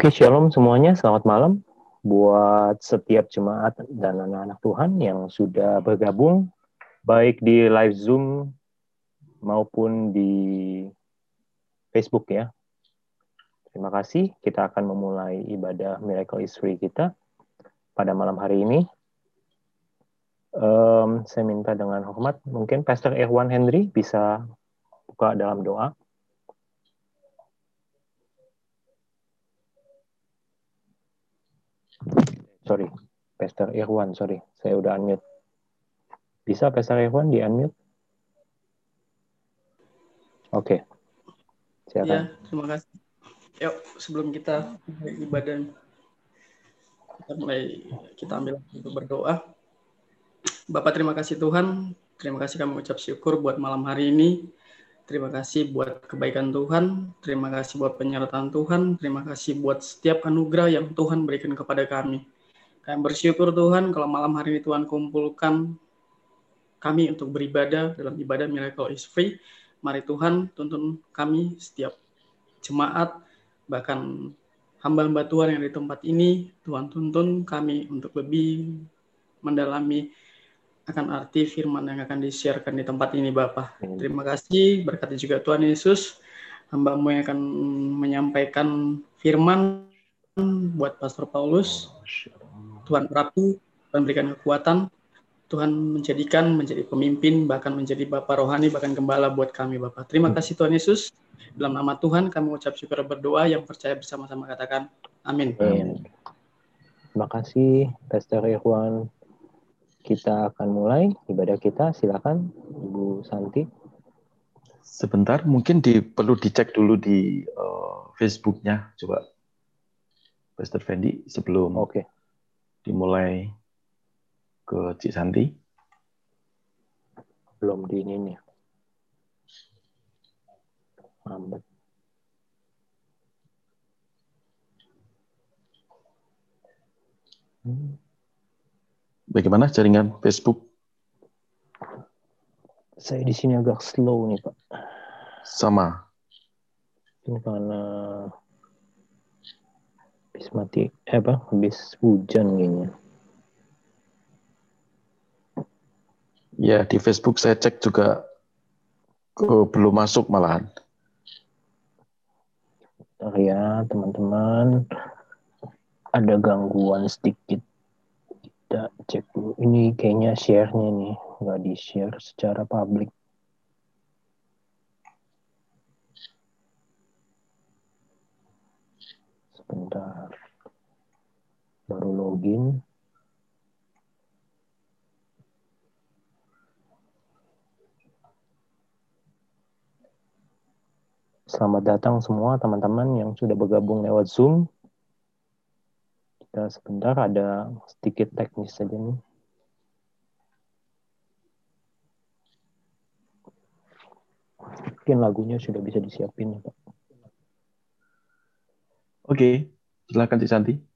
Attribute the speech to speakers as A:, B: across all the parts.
A: Oke, shalom semuanya. Selamat malam buat setiap jemaat dan anak-anak Tuhan yang sudah bergabung baik di live Zoom maupun di Facebook ya. Terima kasih. Kita akan memulai ibadah Miracle is kita pada malam hari ini. Um, saya minta dengan hormat, mungkin Pastor Irwan Henry bisa buka dalam doa. Sorry, Pastor Irwan, sorry, saya udah unmute. Bisa Pastor Irwan di unmute? Oke, okay.
B: Ya, terima kasih. Yuk, sebelum kita ibadah, kita mulai kita ambil untuk berdoa. Bapak terima kasih Tuhan, terima kasih kami ucap syukur buat malam hari ini. Terima kasih buat kebaikan Tuhan, terima kasih buat penyertaan Tuhan, terima kasih buat setiap anugerah yang Tuhan berikan kepada kami. Kami bersyukur Tuhan kalau malam hari ini Tuhan kumpulkan kami untuk beribadah dalam ibadah Miracle is Free. Mari Tuhan tuntun kami setiap jemaat, bahkan hamba-hamba Tuhan yang di tempat ini, Tuhan tuntun kami untuk lebih mendalami akan arti firman yang akan disiarkan di tempat ini Bapak. Terima kasih, berkati juga Tuhan Yesus, hambamu yang akan menyampaikan firman buat Pastor Paulus, Tuhan rapi, Tuhan berikan kekuatan, Tuhan menjadikan menjadi pemimpin, bahkan menjadi Bapak rohani, bahkan gembala buat kami Bapak. Terima hmm. kasih Tuhan Yesus. Dalam nama Tuhan kami ucap syukur berdoa yang percaya bersama-sama katakan amin. amin.
A: Terima kasih Pastor Irwan. Kita akan mulai ibadah kita. Silakan Ibu Santi.
C: Sebentar, mungkin di, perlu dicek dulu di uh, Facebook-nya. Coba Pastor Fendi sebelum
A: Oke. Okay
C: dimulai ke Cik Santi?
A: Belum di ini nih. Lambat.
C: Bagaimana jaringan Facebook?
A: Saya di sini agak slow nih, Pak.
C: Sama.
A: Ini karena habis mati eh apa habis hujan kayaknya.
C: Ya di Facebook saya cek juga ke, belum masuk malahan.
A: Bentar ya teman-teman ada gangguan sedikit. Kita cek dulu. Ini kayaknya share-nya nih nggak di share secara publik. Bentar. Baru login. Selamat datang semua teman-teman yang sudah bergabung lewat Zoom. Kita sebentar ada sedikit teknis saja nih. Mungkin lagunya sudah bisa disiapin ya Pak.
C: Oke, silakan Cik Santi.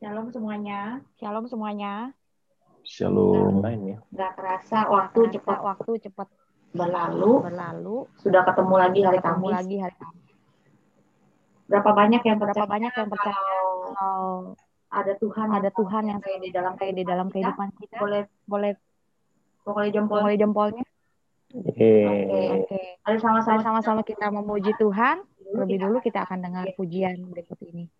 D: Shalom semuanya. Shalom semuanya.
C: Shalom.
D: Nah, Gak terasa waktu cepat waktu cepat berlalu. Berlalu. Sudah ketemu lagi hari ketemu Kamis. lagi hari Kamis. Berapa banyak yang percaya? Berapa banyak yang percaya? Kalau ada Tuhan, ada Tuhan yang kayak di dalam kayak di dalam kehidupan kita. Boleh boleh pokoknya jempol. Pokoknya jempolnya. Oke. Okay. Okay. Ada sama-sama sama-sama kita memuji Tuhan. Terlebih dulu kita akan dengar pujian berikut ini.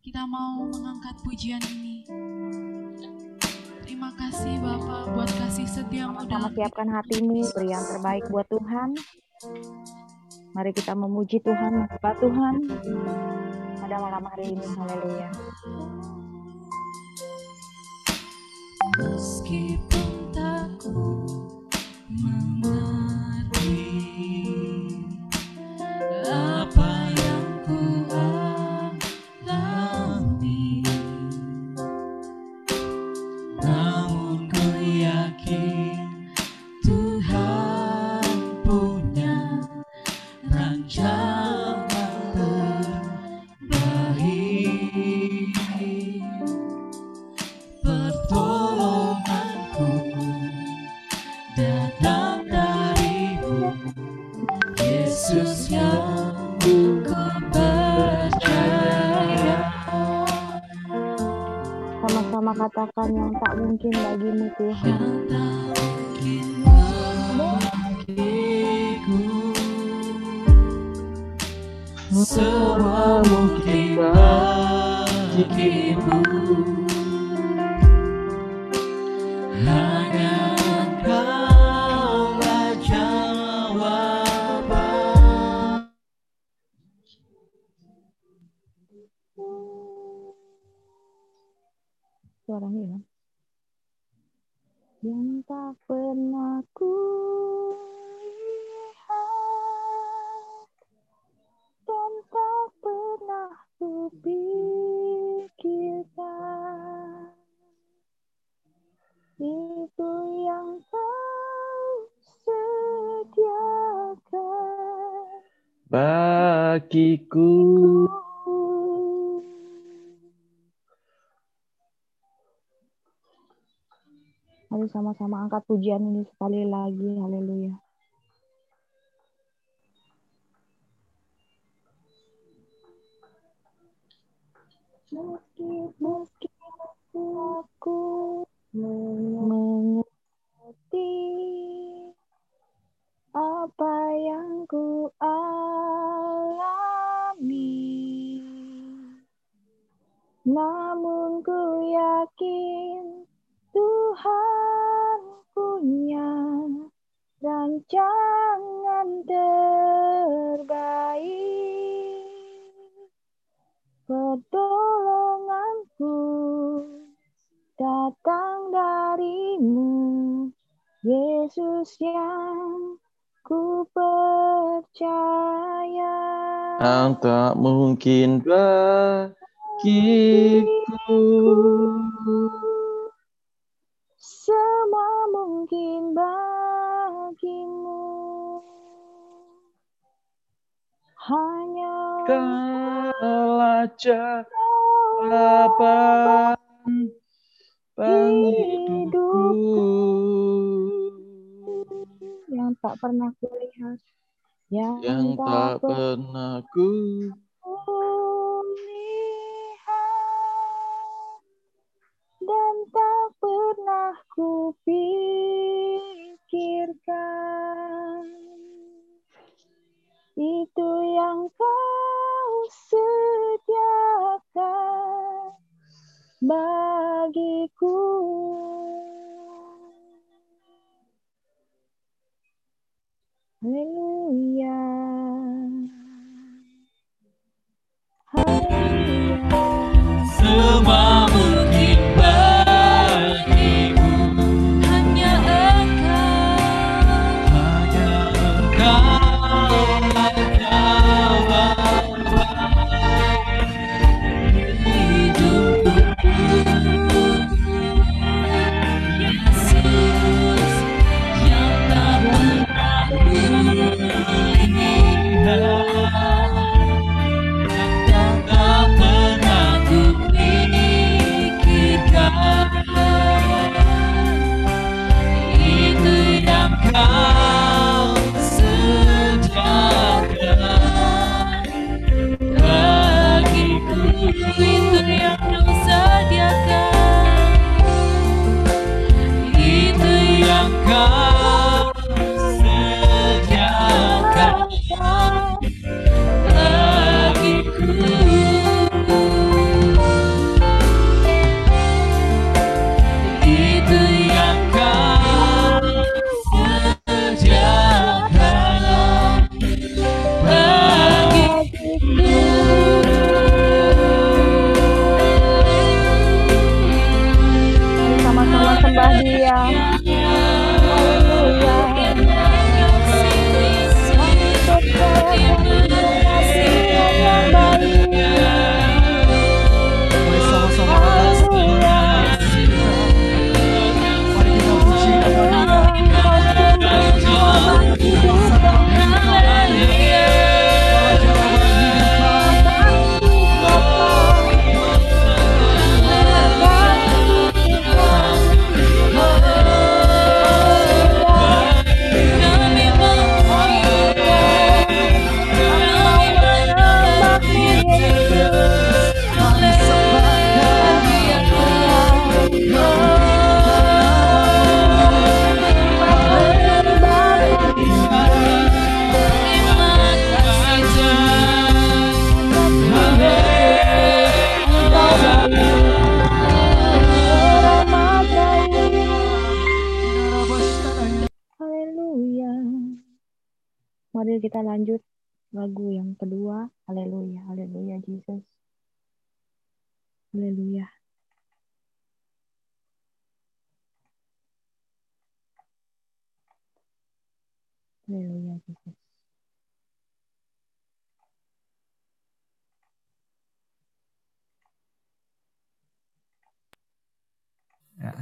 E: Kita mau mengangkat pujian ini. Terima kasih Bapak buat kasih setiamu
D: dalam siapkan hatimu, beri yang terbaik buat Tuhan. Mari kita memuji Tuhan, menyembah Tuhan pada malam hari ini. Haleluya.
E: Meskipun takut bagiku
F: Mari sama-sama angkat pujian ini sekali lagi. Haleluya. Meski meski aku mengerti apa yang ku alami, namun ku yakin Tuhan punya rancangan terbaik. Pertolonganku datang darimu, Yesus yang ku percaya.
C: yang tak mungkin bagiku.
F: Semua mungkin bagimu. Hanya
C: kalah jawaban hidupku.
F: yang tak pernah kulihat, yang,
C: yang tak pernah ku
F: pernah kupikirkan. Itu yang kau sediakan bagiku. Haleluya.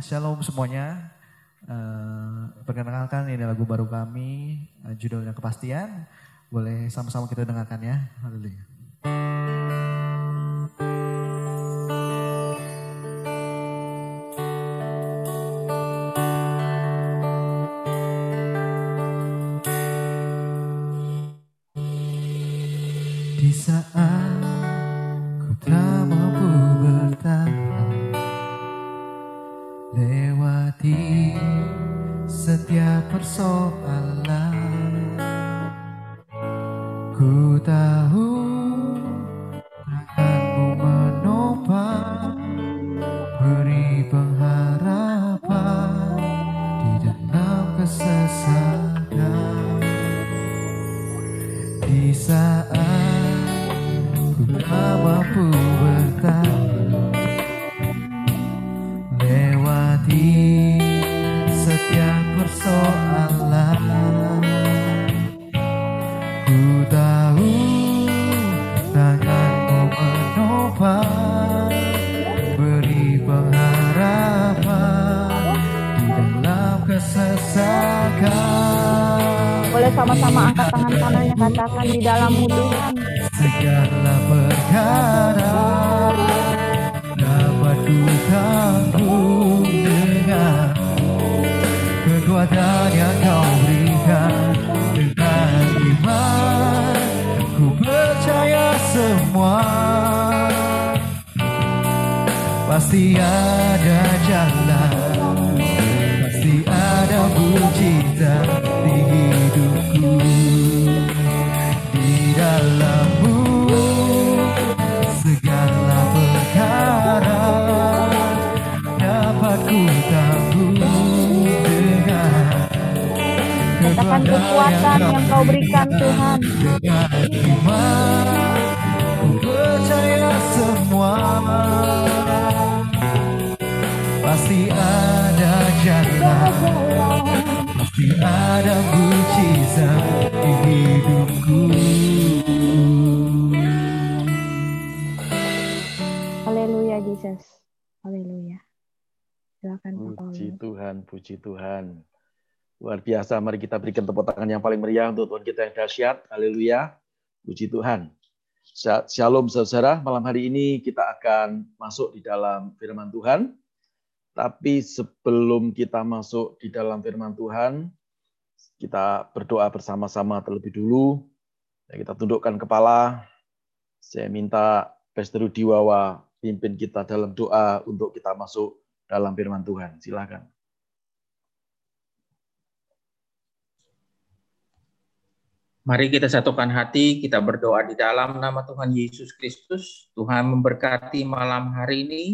G: Shalom semuanya. Uh, perkenalkan ini lagu baru kami, uh, judulnya Kepastian. Boleh sama-sama kita dengarkan ya. Haleluya. Persoalan Ku tahu
C: biasa, mari kita berikan tepuk tangan yang paling meriah untuk Tuhan kita yang dahsyat. Haleluya. Puji Tuhan. Sha- Shalom saudara, malam hari ini kita akan masuk di dalam firman Tuhan. Tapi sebelum kita masuk di dalam firman Tuhan, kita berdoa bersama-sama terlebih dulu. Kita tundukkan kepala. Saya minta Pastor Rudi Wawa pimpin kita dalam doa untuk kita masuk dalam firman Tuhan. Silakan.
H: Mari kita satukan hati, kita berdoa di dalam nama Tuhan Yesus Kristus. Tuhan memberkati malam hari ini,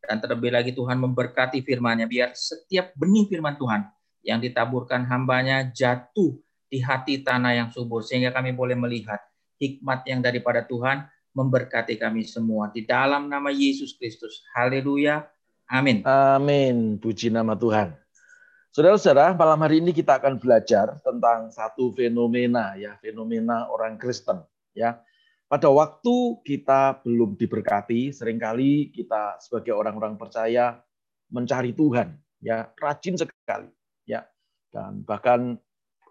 H: dan terlebih lagi Tuhan memberkati firman-Nya, biar setiap benih firman Tuhan yang ditaburkan hambanya jatuh di hati tanah yang subur, sehingga kami boleh melihat hikmat yang daripada Tuhan memberkati kami semua. Di dalam nama Yesus Kristus. Haleluya. Amin.
C: Amin. Puji nama Tuhan. Saudara-saudara, malam hari ini kita akan belajar tentang satu fenomena ya, fenomena orang Kristen ya. Pada waktu kita belum diberkati, sering kali kita sebagai orang-orang percaya mencari Tuhan ya, rajin sekali ya. Dan bahkan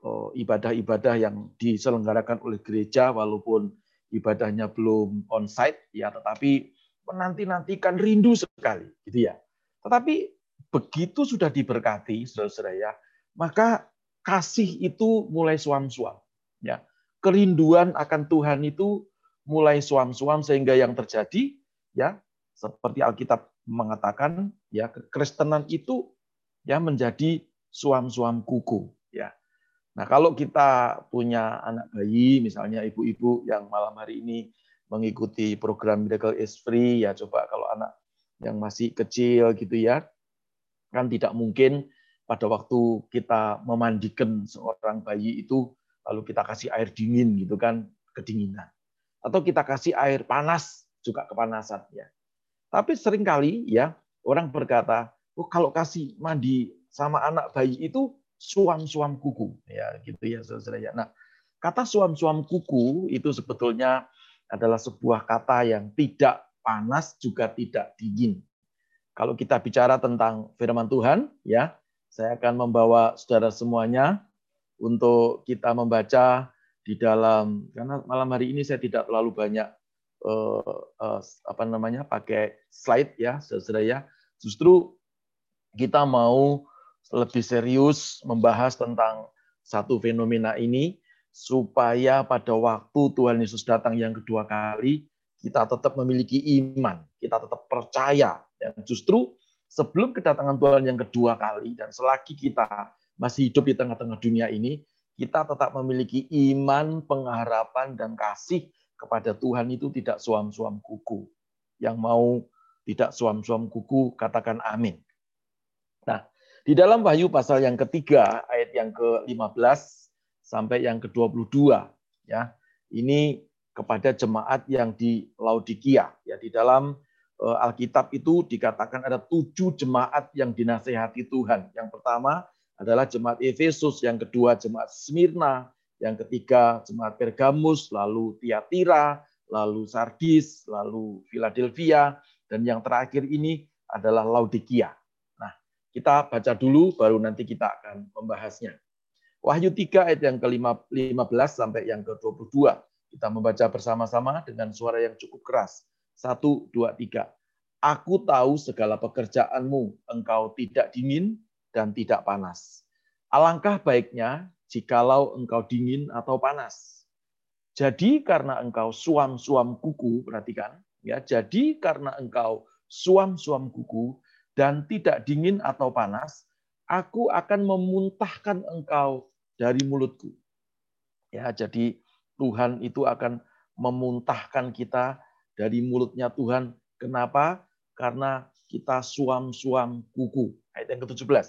C: oh, ibadah-ibadah yang diselenggarakan oleh gereja walaupun ibadahnya belum on-site ya, tetapi menanti-nantikan rindu sekali gitu ya. Tetapi begitu sudah diberkati, saudara-saudara ya, maka kasih itu mulai suam-suam. Ya, kerinduan akan Tuhan itu mulai suam-suam sehingga yang terjadi, ya, seperti Alkitab mengatakan, ya, kekristenan itu ya menjadi suam-suam kuku. Ya, nah kalau kita punya anak bayi, misalnya ibu-ibu yang malam hari ini mengikuti program Miracle is Free, ya coba kalau anak yang masih kecil gitu ya, kan tidak mungkin pada waktu kita memandikan seorang bayi itu lalu kita kasih air dingin gitu kan, kedinginan. Atau kita kasih air panas juga kepanasan ya. Tapi sering kali ya orang berkata, oh kalau kasih mandi sama anak bayi itu suam-suam kuku ya gitu ya saudara ya. Nah, kata suam-suam kuku itu sebetulnya adalah sebuah kata yang tidak panas juga tidak dingin. Kalau kita bicara tentang firman Tuhan ya, saya akan membawa saudara semuanya untuk kita membaca di dalam karena malam hari ini saya tidak terlalu banyak uh, uh, apa namanya pakai slide ya saudara ya. Justru kita mau lebih serius membahas tentang satu fenomena ini supaya pada waktu Tuhan Yesus datang yang kedua kali kita tetap memiliki iman, kita tetap percaya dan justru sebelum kedatangan Tuhan yang kedua kali dan selagi kita masih hidup di tengah-tengah dunia ini, kita tetap memiliki iman, pengharapan dan kasih kepada Tuhan itu tidak suam-suam kuku. Yang mau tidak suam-suam kuku katakan amin. Nah, di dalam Wahyu pasal yang ketiga, ayat yang ke-15 sampai yang ke-22, ya, ini kepada jemaat yang di Laodikia. Ya, di dalam Alkitab itu dikatakan ada tujuh jemaat yang dinasehati Tuhan. Yang pertama adalah jemaat Efesus, yang kedua jemaat Smyrna, yang ketiga jemaat Pergamus, lalu Tiatira, lalu Sardis, lalu Philadelphia, dan yang terakhir ini adalah Laodikia. Kita baca dulu, baru nanti kita akan membahasnya. Wahyu 3 ayat yang ke-15 sampai yang ke-22. Kita membaca bersama-sama dengan suara yang cukup keras. Satu, dua, tiga. Aku tahu segala pekerjaanmu, engkau tidak dingin dan tidak panas. Alangkah baiknya jikalau engkau dingin atau panas. Jadi karena engkau suam-suam kuku, perhatikan, ya. Jadi karena engkau suam-suam kuku, dan tidak dingin atau panas, aku akan memuntahkan engkau dari mulutku. Ya, jadi Tuhan itu akan memuntahkan kita dari mulutnya Tuhan. Kenapa? Karena kita suam-suam kuku. Ayat yang ke-17.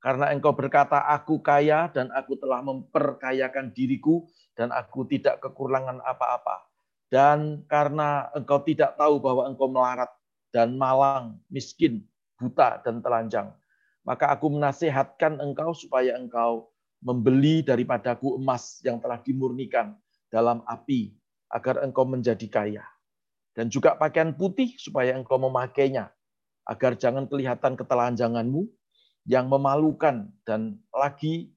C: Karena engkau berkata, aku kaya dan aku telah memperkayakan diriku dan aku tidak kekurangan apa-apa. Dan karena engkau tidak tahu bahwa engkau melarat dan malang, miskin, buta dan telanjang. Maka aku menasihatkan engkau supaya engkau membeli daripadaku emas yang telah dimurnikan dalam api, agar engkau menjadi kaya. Dan juga pakaian putih supaya engkau memakainya, agar jangan kelihatan ketelanjanganmu yang memalukan dan lagi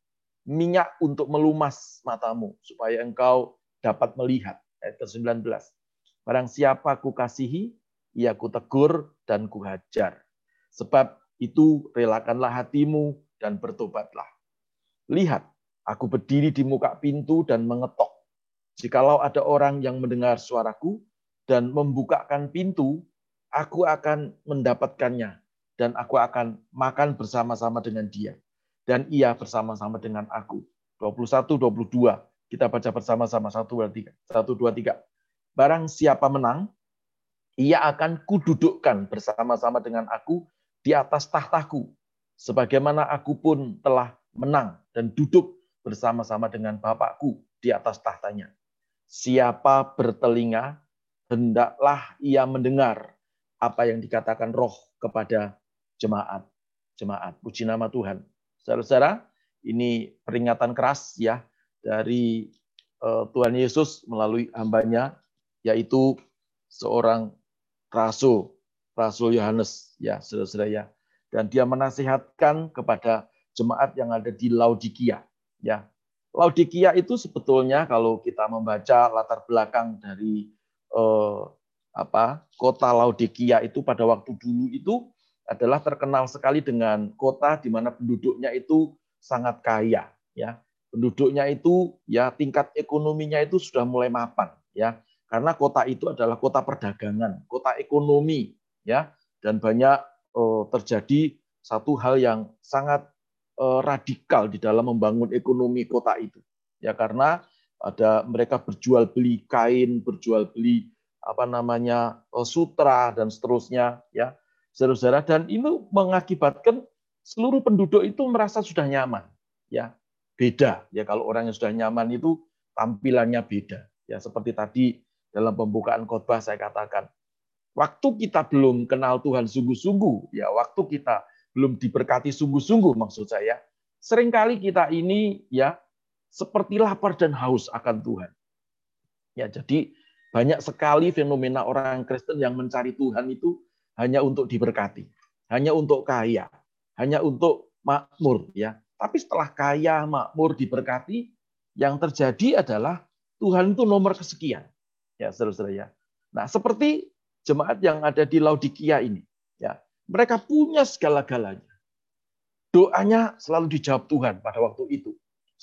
C: minyak untuk melumas matamu, supaya engkau dapat melihat. Ayat ke-19. Barang siapa ku kasihi, ia ku tegur dan ku hajar. Sebab itu relakanlah hatimu dan bertobatlah. Lihat, aku berdiri di muka pintu dan mengetok. Jikalau ada orang yang mendengar suaraku dan membukakan pintu, aku akan mendapatkannya dan aku akan makan bersama-sama dengan dia dan ia bersama-sama dengan aku. 21 22 kita baca bersama-sama 1 2 3. 1 2 3. Barang siapa menang, ia akan kududukkan bersama-sama dengan aku di atas tahtaku, sebagaimana aku pun telah menang dan duduk bersama-sama dengan Bapakku di atas tahtanya. Siapa bertelinga, hendaklah ia mendengar apa yang dikatakan roh kepada jemaat. Jemaat, puji nama Tuhan. Saudara-saudara, ini peringatan keras ya dari eh, Tuhan Yesus melalui hambanya, yaitu seorang rasul Rasul Yohanes ya saudara-saudara ya. Dan dia menasihatkan kepada jemaat yang ada di Laodikia ya. Laodikia itu sebetulnya kalau kita membaca latar belakang dari eh, apa kota Laodikia itu pada waktu dulu itu adalah terkenal sekali dengan kota di mana penduduknya itu sangat kaya ya. Penduduknya itu ya tingkat ekonominya itu sudah mulai mapan ya. Karena kota itu adalah kota perdagangan kota ekonomi ya. Dan banyak uh, terjadi satu hal yang sangat uh, radikal di dalam membangun ekonomi kota itu ya. Karena ada mereka berjual beli kain berjual beli apa namanya uh, sutra dan seterusnya ya saudara-saudara dan ini mengakibatkan seluruh penduduk itu merasa sudah nyaman ya beda. Ya kalau orang yang sudah nyaman itu tampilannya beda. Ya seperti tadi dalam pembukaan khotbah saya katakan, waktu kita belum kenal Tuhan sungguh-sungguh, ya waktu kita belum diberkati sungguh-sungguh maksud saya, sering kali kita ini ya seperti lapar dan haus akan Tuhan. Ya, jadi banyak sekali fenomena orang Kristen yang mencari Tuhan itu hanya untuk diberkati, hanya untuk kaya, hanya untuk makmur ya. Tapi setelah kaya, makmur, diberkati, yang terjadi adalah Tuhan itu nomor kesekian. Ya, saudara-saudara ya. Nah, seperti jemaat yang ada di Laodikia ini, ya. Mereka punya segala-galanya. Doanya selalu dijawab Tuhan pada waktu itu.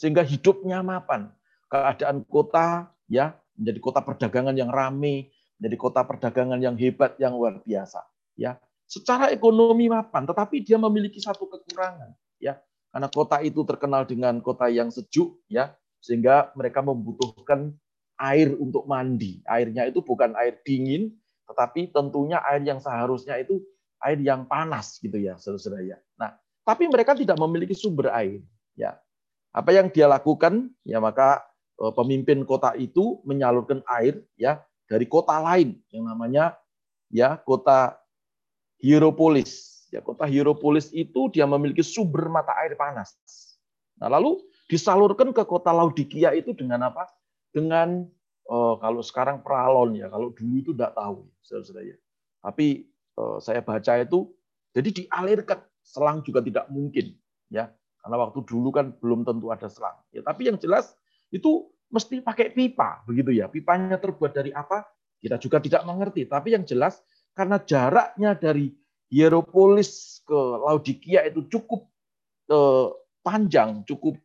C: Sehingga hidupnya mapan. Keadaan kota ya menjadi kota perdagangan yang ramai, menjadi kota perdagangan yang hebat, yang luar biasa. Ya, secara ekonomi mapan, tetapi dia memiliki satu kekurangan. Ya, karena kota itu terkenal dengan kota yang sejuk, ya, sehingga mereka membutuhkan air untuk mandi. Airnya itu bukan air dingin, tetapi tentunya air yang seharusnya itu air yang panas gitu ya, saudara-saudara ya. Nah, tapi mereka tidak memiliki sumber air, ya. Apa yang dia lakukan? Ya maka eh, pemimpin kota itu menyalurkan air ya dari kota lain yang namanya ya kota Hieropolis. Ya kota Hieropolis itu dia memiliki sumber mata air panas. Nah, lalu disalurkan ke kota Laodikia itu dengan apa? Dengan oh, kalau sekarang peralon ya, kalau dulu itu tidak tahu, saudara-saudara ya. Tapi oh, saya baca itu, jadi dialirkan selang juga tidak mungkin, ya, karena waktu dulu kan belum tentu ada selang. Ya, tapi yang jelas itu mesti pakai pipa, begitu ya. Pipanya terbuat dari apa? Kita juga tidak mengerti. Tapi yang jelas karena jaraknya dari Hieropolis ke Laodikia itu cukup eh, panjang, cukup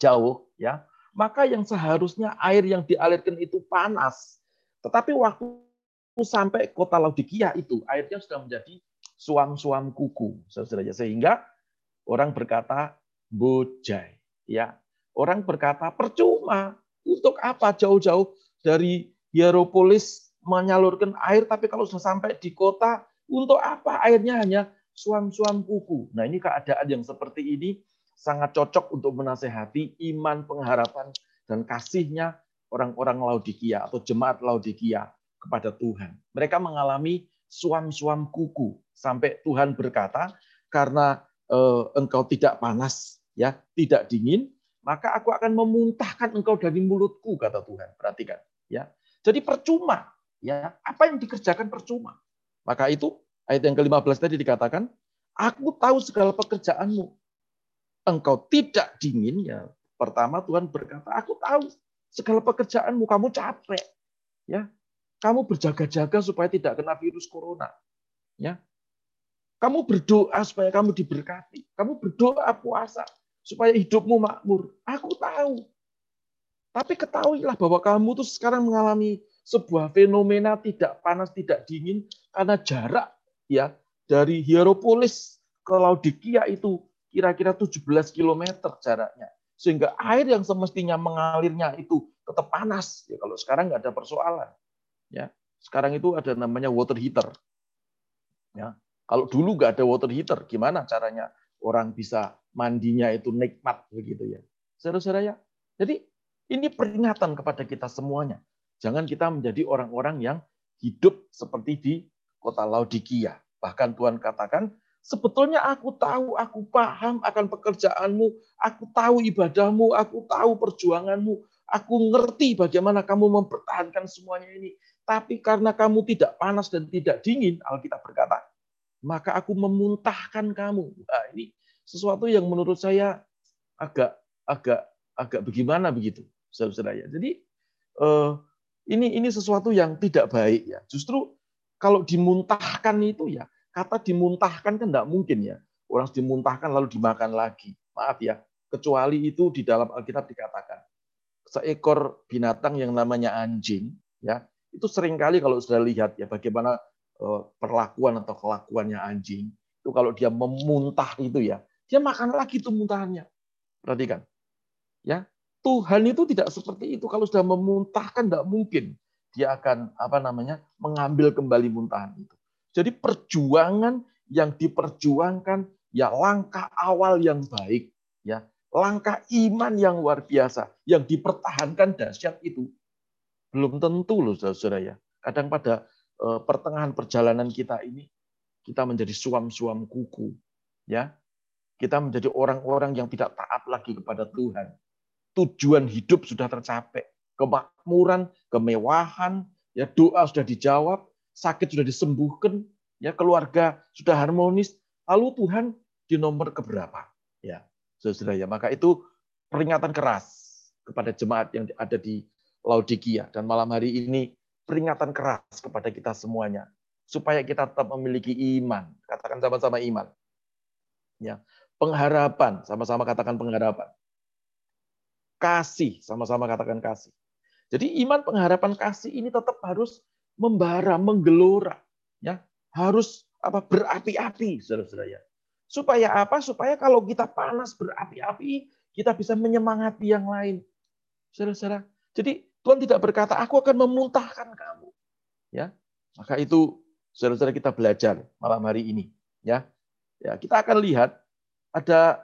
C: jauh, ya, maka yang seharusnya air yang dialirkan itu panas. Tetapi waktu sampai kota Laodikia itu airnya sudah menjadi suam-suam kuku, saudara sehingga orang berkata bojai, ya. Orang berkata percuma, untuk apa jauh-jauh dari Hieropolis menyalurkan air, tapi kalau sudah sampai di kota, untuk apa airnya hanya suam-suam kuku. Nah ini keadaan yang seperti ini sangat cocok untuk menasehati iman, pengharapan, dan kasihnya orang-orang Laodikia atau jemaat Laodikia kepada Tuhan. Mereka mengalami suam-suam kuku sampai Tuhan berkata, karena engkau tidak panas, ya, tidak dingin, maka aku akan memuntahkan engkau dari mulutku, kata Tuhan. Perhatikan, ya. Jadi percuma, ya, apa yang dikerjakan percuma. Maka itu ayat yang ke-15 tadi dikatakan, aku tahu segala pekerjaanmu, engkau tidak dingin, ya pertama Tuhan berkata, aku tahu segala pekerjaanmu, kamu capek. ya Kamu berjaga-jaga supaya tidak kena virus corona. ya Kamu berdoa supaya kamu diberkati. Kamu berdoa puasa supaya hidupmu makmur. Aku tahu. Tapi ketahuilah bahwa kamu tuh sekarang mengalami sebuah fenomena tidak panas, tidak dingin karena jarak ya dari Hieropolis ke Laodikia itu kira-kira 17 km jaraknya. Sehingga air yang semestinya mengalirnya itu tetap panas. Ya, kalau sekarang nggak ada persoalan. Ya, sekarang itu ada namanya water heater. Ya, kalau dulu nggak ada water heater, gimana caranya orang bisa mandinya itu nikmat begitu ya. Saudara-saudara ya. Jadi ini peringatan kepada kita semuanya. Jangan kita menjadi orang-orang yang hidup seperti di kota Laodikia. Bahkan Tuhan katakan, Sebetulnya aku tahu, aku paham akan pekerjaanmu, aku tahu ibadahmu, aku tahu perjuanganmu, aku ngerti bagaimana kamu mempertahankan semuanya ini. Tapi karena kamu tidak panas dan tidak dingin, Alkitab berkata, maka aku memuntahkan kamu. Nah, ini sesuatu yang menurut saya agak agak agak bagaimana begitu, saudara-saudara ya. Jadi eh, ini ini sesuatu yang tidak baik ya. Justru kalau dimuntahkan itu ya Kata dimuntahkan kan tidak mungkin ya. Orang dimuntahkan lalu dimakan lagi. Maaf ya, kecuali itu di dalam Alkitab dikatakan. Seekor binatang yang namanya anjing, ya itu sering kali kalau sudah lihat ya bagaimana perlakuan atau kelakuannya anjing. Itu kalau dia memuntah itu ya, dia makan lagi itu muntahannya. Perhatikan. Ya, Tuhan itu tidak seperti itu. Kalau sudah memuntahkan tidak mungkin dia akan apa namanya mengambil kembali muntahan itu. Jadi perjuangan yang diperjuangkan ya langkah awal yang baik ya langkah iman yang luar biasa, yang dipertahankan dahsyat itu, belum tentu loh saudara ya. Kadang pada eh, pertengahan perjalanan kita ini, kita menjadi suam-suam kuku. ya Kita menjadi orang-orang yang tidak taat lagi kepada Tuhan. Tujuan hidup sudah tercapai. Kemakmuran, kemewahan, ya doa sudah dijawab, sakit sudah disembuhkan, ya keluarga sudah harmonis, lalu Tuhan di nomor keberapa? Ya, saudara ya. Maka itu peringatan keras kepada jemaat yang ada di Laodikia dan malam hari ini peringatan keras kepada kita semuanya supaya kita tetap memiliki iman. Katakan sama-sama iman. Ya, pengharapan, sama-sama katakan pengharapan. Kasih, sama-sama katakan kasih. Jadi iman pengharapan kasih ini tetap harus membara, menggelora, ya. Harus apa berapi-api, saudara-saudara ya. Supaya apa? Supaya kalau kita panas berapi-api, kita bisa menyemangati yang lain. Saudara-saudara. Jadi Tuhan tidak berkata, aku akan memuntahkan kamu. Ya, maka itu saudara-saudara kita belajar malam hari ini. Ya, ya kita akan lihat ada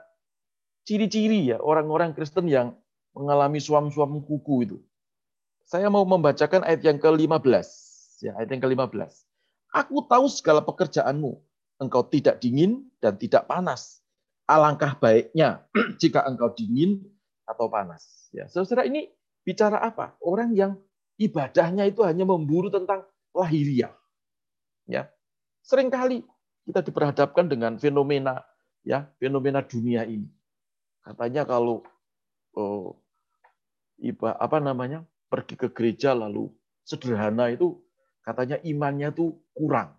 C: ciri-ciri ya orang-orang Kristen yang mengalami suam-suam kuku itu. Saya mau membacakan ayat yang ke-15. Ya, ayat yang ke-15. Aku tahu segala pekerjaanmu. Engkau tidak dingin dan tidak panas. Alangkah baiknya jika engkau dingin atau panas. Ya, saudara ini bicara apa? Orang yang ibadahnya itu hanya memburu tentang lahiriah. Ya. Seringkali kita diperhadapkan dengan fenomena ya, fenomena dunia ini. Katanya kalau oh, iba apa namanya? pergi ke gereja lalu sederhana itu katanya imannya tuh kurang.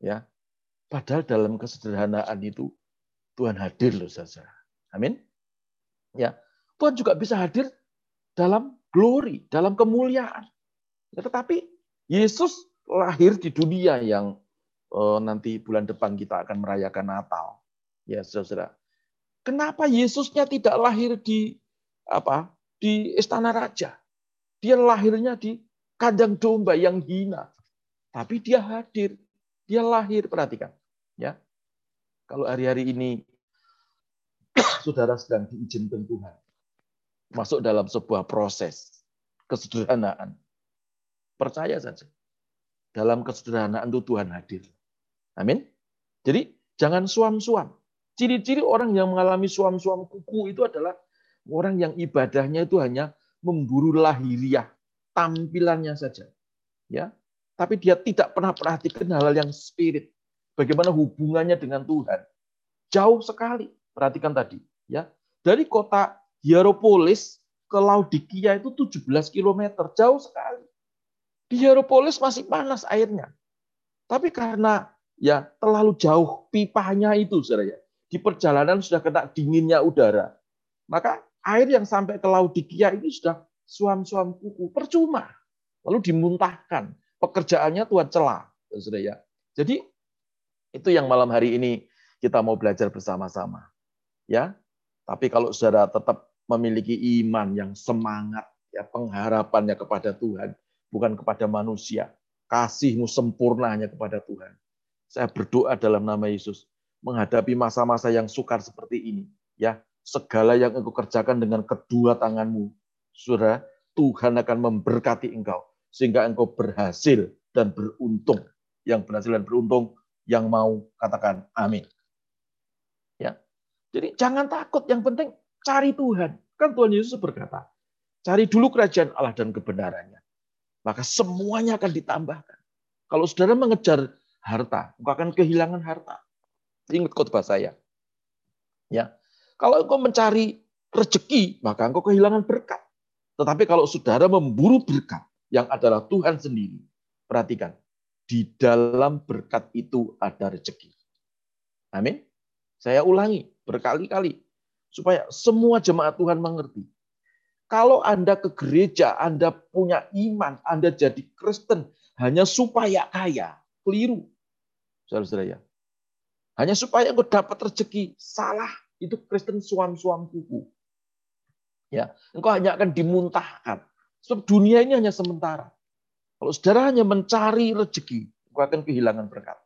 C: Ya. Padahal dalam kesederhanaan itu Tuhan hadir loh saja. Amin. Ya. Tuhan juga bisa hadir dalam glory, dalam kemuliaan. Ya, tetapi Yesus lahir di dunia yang uh, nanti bulan depan kita akan merayakan Natal. Ya, Saudara. Kenapa Yesusnya tidak lahir di apa? Di istana raja? Dia lahirnya di kandang domba yang hina. Tapi dia hadir. Dia lahir, perhatikan. Ya. Kalau hari-hari ini saudara sedang diizinkan Tuhan masuk dalam sebuah proses kesederhanaan. Percaya saja. Dalam kesederhanaan itu Tuhan hadir. Amin. Jadi jangan suam-suam. Ciri-ciri orang yang mengalami suam-suam kuku itu adalah orang yang ibadahnya itu hanya memburu lahiriah, tampilannya saja. Ya, tapi dia tidak pernah perhatikan hal-hal yang spirit. Bagaimana hubungannya dengan Tuhan? Jauh sekali. Perhatikan tadi, ya. Dari kota Hieropolis ke Laodikia itu 17 km, jauh sekali. Di Hieropolis masih panas airnya. Tapi karena ya terlalu jauh pipanya itu, saudara ya. Di perjalanan sudah kena dinginnya udara. Maka air yang sampai ke Laodikia ini sudah suam-suam kuku. Percuma. Lalu dimuntahkan. Pekerjaannya Tuhan celah. Sudah ya. Jadi itu yang malam hari ini kita mau belajar bersama-sama. Ya. Tapi kalau saudara tetap memiliki iman yang semangat, ya pengharapannya kepada Tuhan, bukan kepada manusia. Kasihmu sempurna hanya kepada Tuhan. Saya berdoa dalam nama Yesus menghadapi masa-masa yang sukar seperti ini. Ya, segala yang engkau kerjakan dengan kedua tanganmu, saudara, Tuhan akan memberkati engkau sehingga engkau berhasil dan beruntung. Yang berhasil dan beruntung yang mau katakan amin. Ya. Jadi jangan takut, yang penting cari Tuhan. Kan Tuhan Yesus berkata, cari dulu kerajaan Allah dan kebenarannya. Maka semuanya akan ditambahkan. Kalau saudara mengejar harta, engkau akan kehilangan harta. Ingat khotbah saya. Ya, kalau engkau mencari rezeki, maka engkau kehilangan berkat. Tetapi kalau saudara memburu berkat yang adalah Tuhan sendiri, perhatikan, di dalam berkat itu ada rezeki. Amin. Saya ulangi berkali-kali supaya semua jemaat Tuhan mengerti. Kalau Anda ke gereja, Anda punya iman, Anda jadi Kristen hanya supaya kaya, keliru. Saudara-saudara ya. Hanya supaya engkau dapat rezeki, salah itu Kristen suam-suam kuku. Ya, engkau hanya akan dimuntahkan. Sebab dunia ini hanya sementara. Kalau saudara hanya mencari rezeki, engkau akan kehilangan berkat.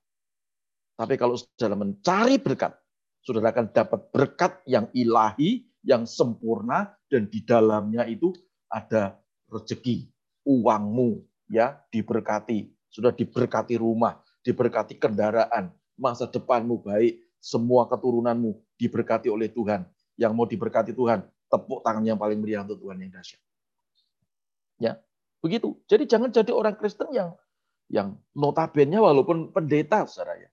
C: Tapi kalau saudara mencari berkat, saudara akan dapat berkat yang ilahi, yang sempurna dan di dalamnya itu ada rezeki, uangmu ya diberkati, sudah diberkati rumah, diberkati kendaraan, masa depanmu baik, semua keturunanmu diberkati oleh Tuhan. Yang mau diberkati Tuhan, tepuk tangan yang paling meriah untuk Tuhan yang dahsyat. Ya, begitu. Jadi jangan jadi orang Kristen yang yang notabene walaupun pendeta, saudara ya.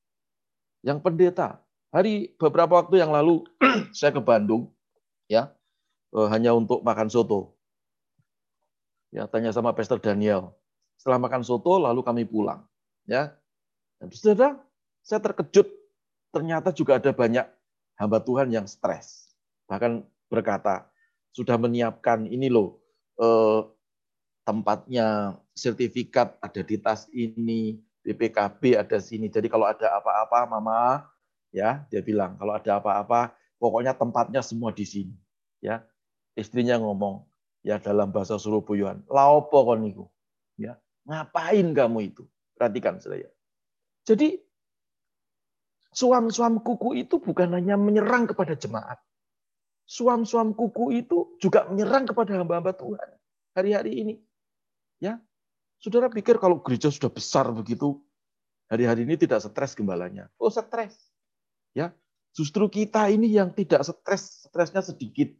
C: Yang pendeta. Hari beberapa waktu yang lalu saya ke Bandung, ya, eh, hanya untuk makan soto. Ya, tanya sama Pastor Daniel. Setelah makan soto, lalu kami pulang. Ya, dan saudara, saya terkejut. Ternyata juga ada banyak hamba Tuhan yang stres. Bahkan berkata, sudah menyiapkan ini loh, eh, tempatnya sertifikat ada di tas ini, BPKB ada sini. Jadi kalau ada apa-apa, Mama, ya dia bilang kalau ada apa-apa, pokoknya tempatnya semua di sini. Ya, istrinya ngomong ya dalam bahasa Surabayaan, laopo kon niku. Ya, ngapain kamu itu? Perhatikan saya. Jadi suam-suam kuku itu bukan hanya menyerang kepada jemaat. Suam-suam kuku itu juga menyerang kepada hamba-hamba Tuhan hari-hari ini. Ya, Saudara pikir kalau gereja sudah besar begitu, hari-hari ini tidak stres gembalanya. Oh, stres. Ya, justru kita ini yang tidak stres, stresnya sedikit.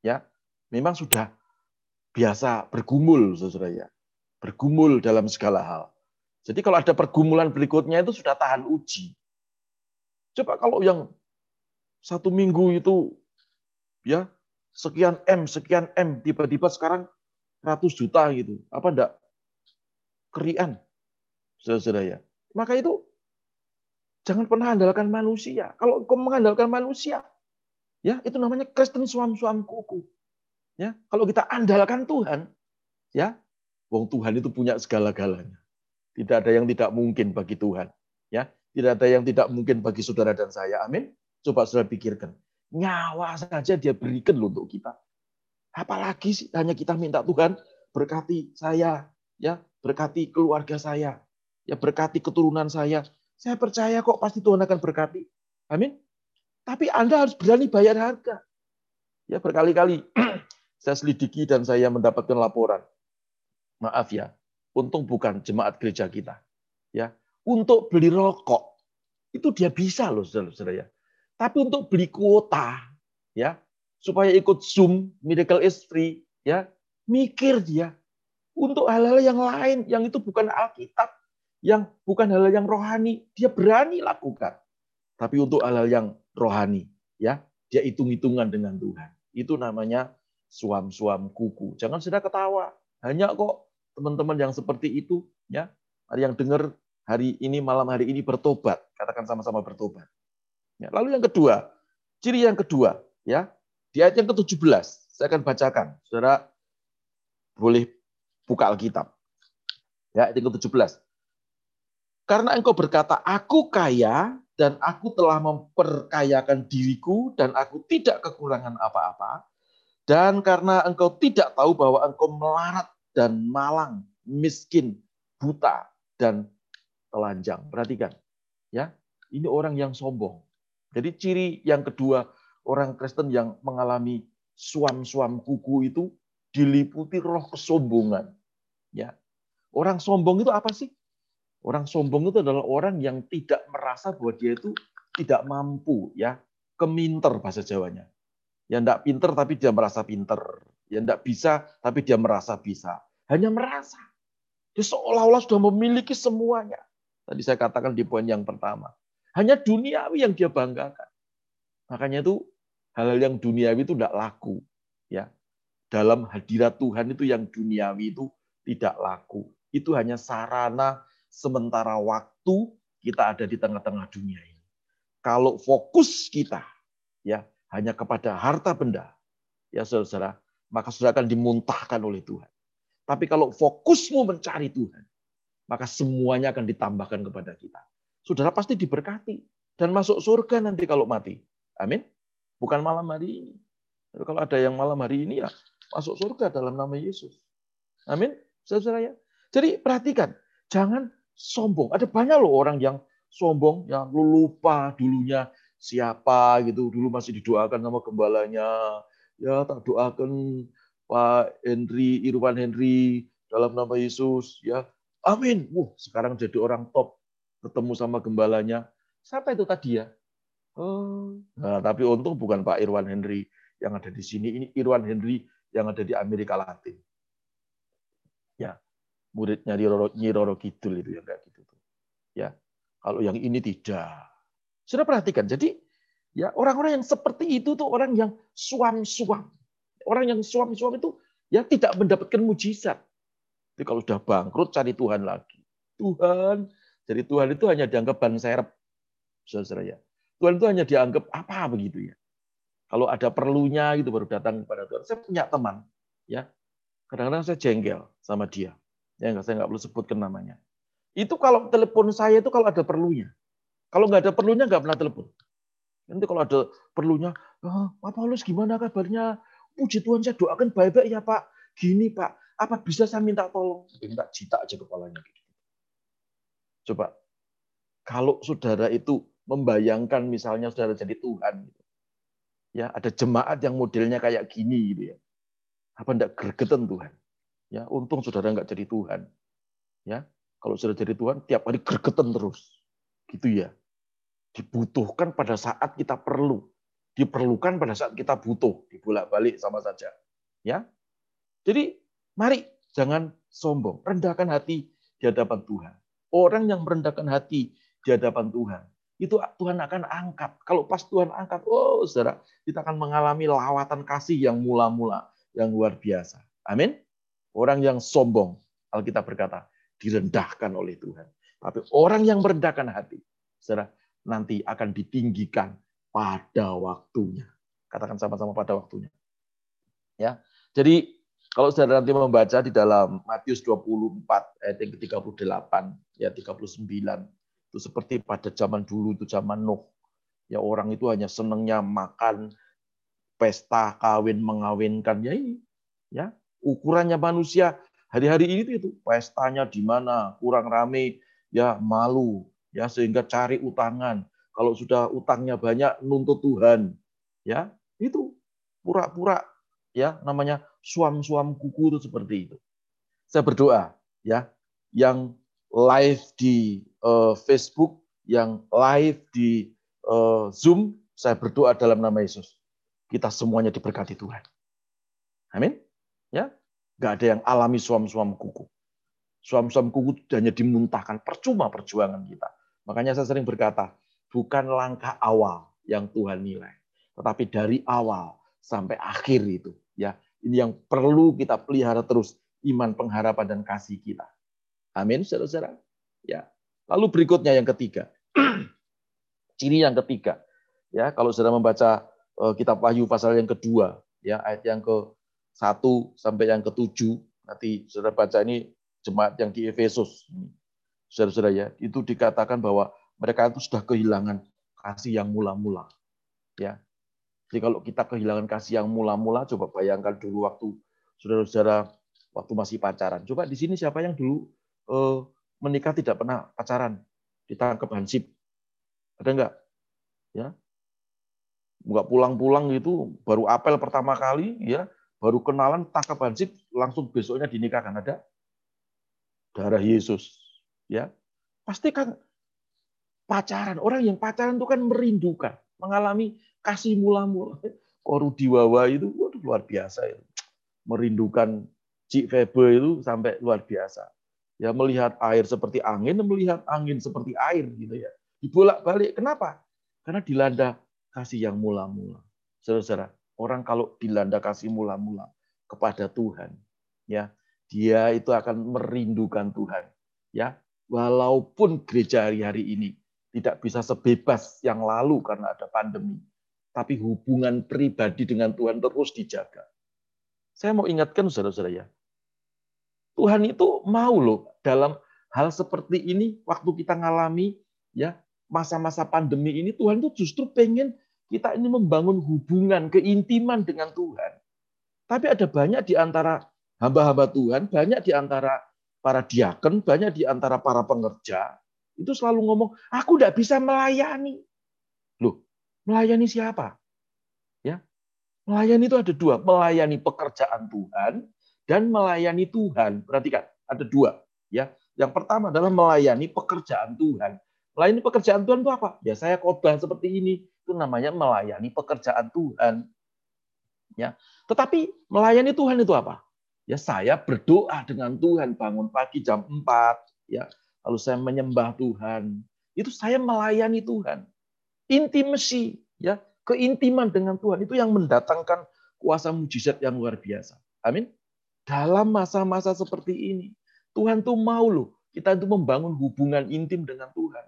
C: Ya, memang sudah biasa bergumul, saudara ya. Bergumul dalam segala hal. Jadi kalau ada pergumulan berikutnya itu sudah tahan uji. Coba kalau yang satu minggu itu ya sekian M, sekian M, tiba-tiba sekarang 100 juta gitu. Apa enggak kerian, saudara ya. Maka itu jangan pernah andalkan manusia. Kalau kau mengandalkan manusia, ya itu namanya Kristen suam-suam kuku. Ya, kalau kita andalkan Tuhan, ya, wong Tuhan itu punya segala-galanya. Tidak ada yang tidak mungkin bagi Tuhan. Ya, tidak ada yang tidak mungkin bagi saudara dan saya. Amin. Coba saudara pikirkan. Nyawa saja dia berikan loh untuk kita. Apalagi sih hanya kita minta Tuhan berkati saya, ya berkati keluarga saya, ya berkati keturunan saya. Saya percaya kok pasti Tuhan akan berkati. Amin. Tapi Anda harus berani bayar harga. Ya berkali-kali saya selidiki dan saya mendapatkan laporan. Maaf ya, untung bukan jemaat gereja kita. Ya, untuk beli rokok itu dia bisa loh saudara-saudara ya. Tapi untuk beli kuota ya, supaya ikut Zoom Miracle free ya, mikir dia untuk hal-hal yang lain yang itu bukan Alkitab, yang bukan hal-hal yang rohani, dia berani lakukan. Tapi untuk hal-hal yang rohani, ya, dia hitung-hitungan dengan Tuhan. Itu namanya suam-suam kuku. Jangan sudah ketawa. Hanya kok teman-teman yang seperti itu, ya, yang dengar hari ini malam hari ini bertobat, katakan sama-sama bertobat. Ya, lalu yang kedua, ciri yang kedua, ya, di ayat yang ke-17, saya akan bacakan. Saudara boleh buka Alkitab. Ya, ayat ke-17. Karena engkau berkata, aku kaya dan aku telah memperkayakan diriku dan aku tidak kekurangan apa-apa. Dan karena engkau tidak tahu bahwa engkau melarat dan malang, miskin, buta, dan telanjang. Perhatikan. ya Ini orang yang sombong. Jadi ciri yang kedua orang Kristen yang mengalami suam-suam kuku itu diliputi roh kesombongan. Ya. Orang sombong itu apa sih? Orang sombong itu adalah orang yang tidak merasa bahwa dia itu tidak mampu, ya, keminter bahasa Jawanya. Yang tidak pinter tapi dia merasa pinter. Yang tidak bisa tapi dia merasa bisa. Hanya merasa. Dia seolah-olah sudah memiliki semuanya. Tadi saya katakan di poin yang pertama. Hanya duniawi yang dia banggakan. Makanya itu hal-hal yang duniawi itu tidak laku. Ya, dalam hadirat Tuhan itu yang duniawi itu tidak laku. Itu hanya sarana sementara waktu kita ada di tengah-tengah dunia ini. Kalau fokus kita ya hanya kepada harta benda, ya saudara, maka sudah akan dimuntahkan oleh Tuhan. Tapi kalau fokusmu mencari Tuhan, maka semuanya akan ditambahkan kepada kita. Saudara pasti diberkati dan masuk surga nanti kalau mati. Amin. Bukan malam hari ini. Kalau ada yang malam hari ini ya masuk surga dalam nama Yesus. Amin. Saudara ya. Jadi perhatikan, jangan sombong. Ada banyak loh orang yang sombong, yang lupa dulunya siapa gitu. Dulu masih didoakan sama gembalanya, ya tak doakan Pak Henry, Irwan Henry dalam nama Yesus, ya amin. Wah, sekarang jadi orang top, ketemu sama gembalanya. Siapa itu tadi ya? Oh, nah, tapi untung bukan Pak Irwan Henry yang ada di sini, ini Irwan Henry yang ada di Amerika Latin. Ya, muridnya Nyi Roro Kidul itu yang kayak gitu tuh. Ya, kalau yang ini tidak. Sudah perhatikan. Jadi ya orang-orang yang seperti itu tuh orang yang suam-suam. Orang yang suam-suam itu ya tidak mendapatkan mujizat. Jadi kalau sudah bangkrut cari Tuhan lagi. Tuhan, jadi Tuhan itu hanya dianggap ban serep. Saudara ya. Tuhan itu hanya dianggap apa begitu ya. Kalau ada perlunya gitu baru datang kepada Tuhan. Saya punya teman, ya. Kadang-kadang saya jengkel sama dia. Ya enggak, saya nggak perlu sebutkan namanya. Itu kalau telepon saya itu kalau ada perlunya. Kalau nggak ada perlunya nggak pernah telepon. Nanti kalau ada perlunya, oh, Pak Paulus gimana kabarnya? Puji Tuhan saya doakan baik-baik ya Pak. Gini Pak, apa bisa saya minta tolong? Minta cita aja kepalanya. Coba, kalau saudara itu membayangkan misalnya saudara jadi Tuhan, gitu. ya ada jemaat yang modelnya kayak gini gitu ya, apa enggak gregetan Tuhan? Ya, untung saudara nggak jadi Tuhan. Ya, kalau sudah jadi Tuhan, tiap hari gregetan terus. Gitu ya. Dibutuhkan pada saat kita perlu. Diperlukan pada saat kita butuh. Dibolak-balik sama saja. Ya. Jadi, mari jangan sombong. Rendahkan hati di hadapan Tuhan. Orang yang merendahkan hati di hadapan Tuhan, itu Tuhan akan angkat. Kalau pas Tuhan angkat, oh saudara, kita akan mengalami lawatan kasih yang mula-mula, yang luar biasa. Amin. Orang yang sombong, Alkitab berkata, direndahkan oleh Tuhan. Tapi orang yang merendahkan hati, saudara, nanti akan ditinggikan pada waktunya. Katakan sama-sama pada waktunya. Ya. Jadi kalau saudara nanti membaca di dalam Matius 24 ayat yang ke-38 ya 39 itu seperti pada zaman dulu itu zaman Nuh. Ya orang itu hanya senangnya makan pesta kawin mengawinkan ya ini ya ukurannya manusia. Hari-hari ini itu pestanya di mana? Kurang rame. Ya malu. Ya sehingga cari utangan. Kalau sudah utangnya banyak nuntut Tuhan. Ya itu pura-pura ya namanya suam-suam kuku itu seperti itu. Saya berdoa ya yang live di uh, Facebook yang live di uh, Zoom saya berdoa dalam nama Yesus. Kita semuanya diberkati Tuhan. Amin Ya, nggak ada yang alami suam-suam kuku. Suam-suam kuku hanya dimuntahkan, percuma perjuangan kita. Makanya saya sering berkata, bukan langkah awal yang Tuhan nilai, tetapi dari awal sampai akhir itu, ya ini yang perlu kita pelihara terus iman, pengharapan dan kasih kita. Amin, saudara-saudara. Ya. Lalu berikutnya yang ketiga, ciri yang ketiga, ya kalau saudara membaca uh, kitab Wahyu pasal yang kedua, ya ayat yang ke 1 sampai yang ketujuh. Nanti saudara baca ini jemaat yang di Efesus. Saudara-saudara ya itu dikatakan bahwa mereka itu sudah kehilangan kasih yang mula-mula. Ya. Jadi kalau kita kehilangan kasih yang mula-mula coba bayangkan dulu waktu saudara-saudara waktu masih pacaran. Coba di sini siapa yang dulu eh, menikah tidak pernah pacaran? Ditangkap hansip. Ada enggak ya. Nggak pulang-pulang gitu baru apel pertama kali ya baru kenalan tangkap hansip langsung besoknya dinikahkan. Ada? Darah Yesus. Ya. Pasti kan pacaran. Orang yang pacaran itu kan merindukan mengalami kasih mula-mula. Koru diwawa itu waduh, luar biasa itu. Merindukan Cik Febe itu sampai luar biasa. Ya melihat air seperti angin melihat angin seperti air gitu ya. Dibolak-balik. Kenapa? Karena dilanda kasih yang mula-mula. Saudara-saudara orang kalau dilanda kasih mula-mula kepada Tuhan, ya, dia itu akan merindukan Tuhan, ya. Walaupun gereja hari-hari ini tidak bisa sebebas yang lalu karena ada pandemi, tapi hubungan pribadi dengan Tuhan terus dijaga. Saya mau ingatkan saudara-saudara ya, Tuhan itu mau loh dalam hal seperti ini waktu kita ngalami ya masa-masa pandemi ini Tuhan itu justru pengen kita ini membangun hubungan, keintiman dengan Tuhan. Tapi ada banyak di antara hamba-hamba Tuhan, banyak di antara para diaken, banyak di antara para pengerja, itu selalu ngomong, aku tidak bisa melayani. Loh, melayani siapa? Ya, Melayani itu ada dua, melayani pekerjaan Tuhan dan melayani Tuhan. Perhatikan, ada dua. Ya, yang pertama adalah melayani pekerjaan Tuhan. Melayani pekerjaan Tuhan itu apa? Ya saya khotbah seperti ini, itu namanya melayani pekerjaan Tuhan. Ya, tetapi melayani Tuhan itu apa? Ya saya berdoa dengan Tuhan bangun pagi jam 4, ya. Lalu saya menyembah Tuhan. Itu saya melayani Tuhan. Intimacy, ya keintiman dengan Tuhan itu yang mendatangkan kuasa mujizat yang luar biasa. Amin. Dalam masa-masa seperti ini, Tuhan tuh mau loh kita itu membangun hubungan intim dengan Tuhan.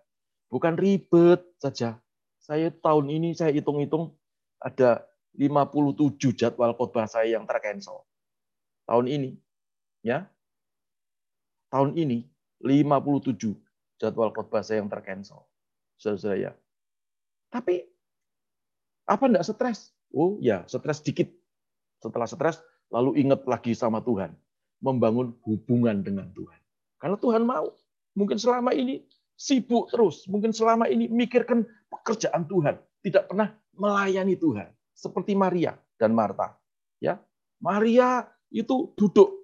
C: Bukan ribet saja. Saya tahun ini saya hitung-hitung ada 57 jadwal khotbah saya yang tercancel. Tahun ini. Ya. Tahun ini 57 jadwal khotbah saya yang tercancel. Saudara ya. Tapi apa enggak stres? Oh ya, stres dikit. Setelah stres, lalu ingat lagi sama Tuhan. Membangun hubungan dengan Tuhan. Karena Tuhan mau. Mungkin selama ini sibuk terus. Mungkin selama ini mikirkan pekerjaan Tuhan. Tidak pernah melayani Tuhan. Seperti Maria dan Marta. Ya, Maria itu duduk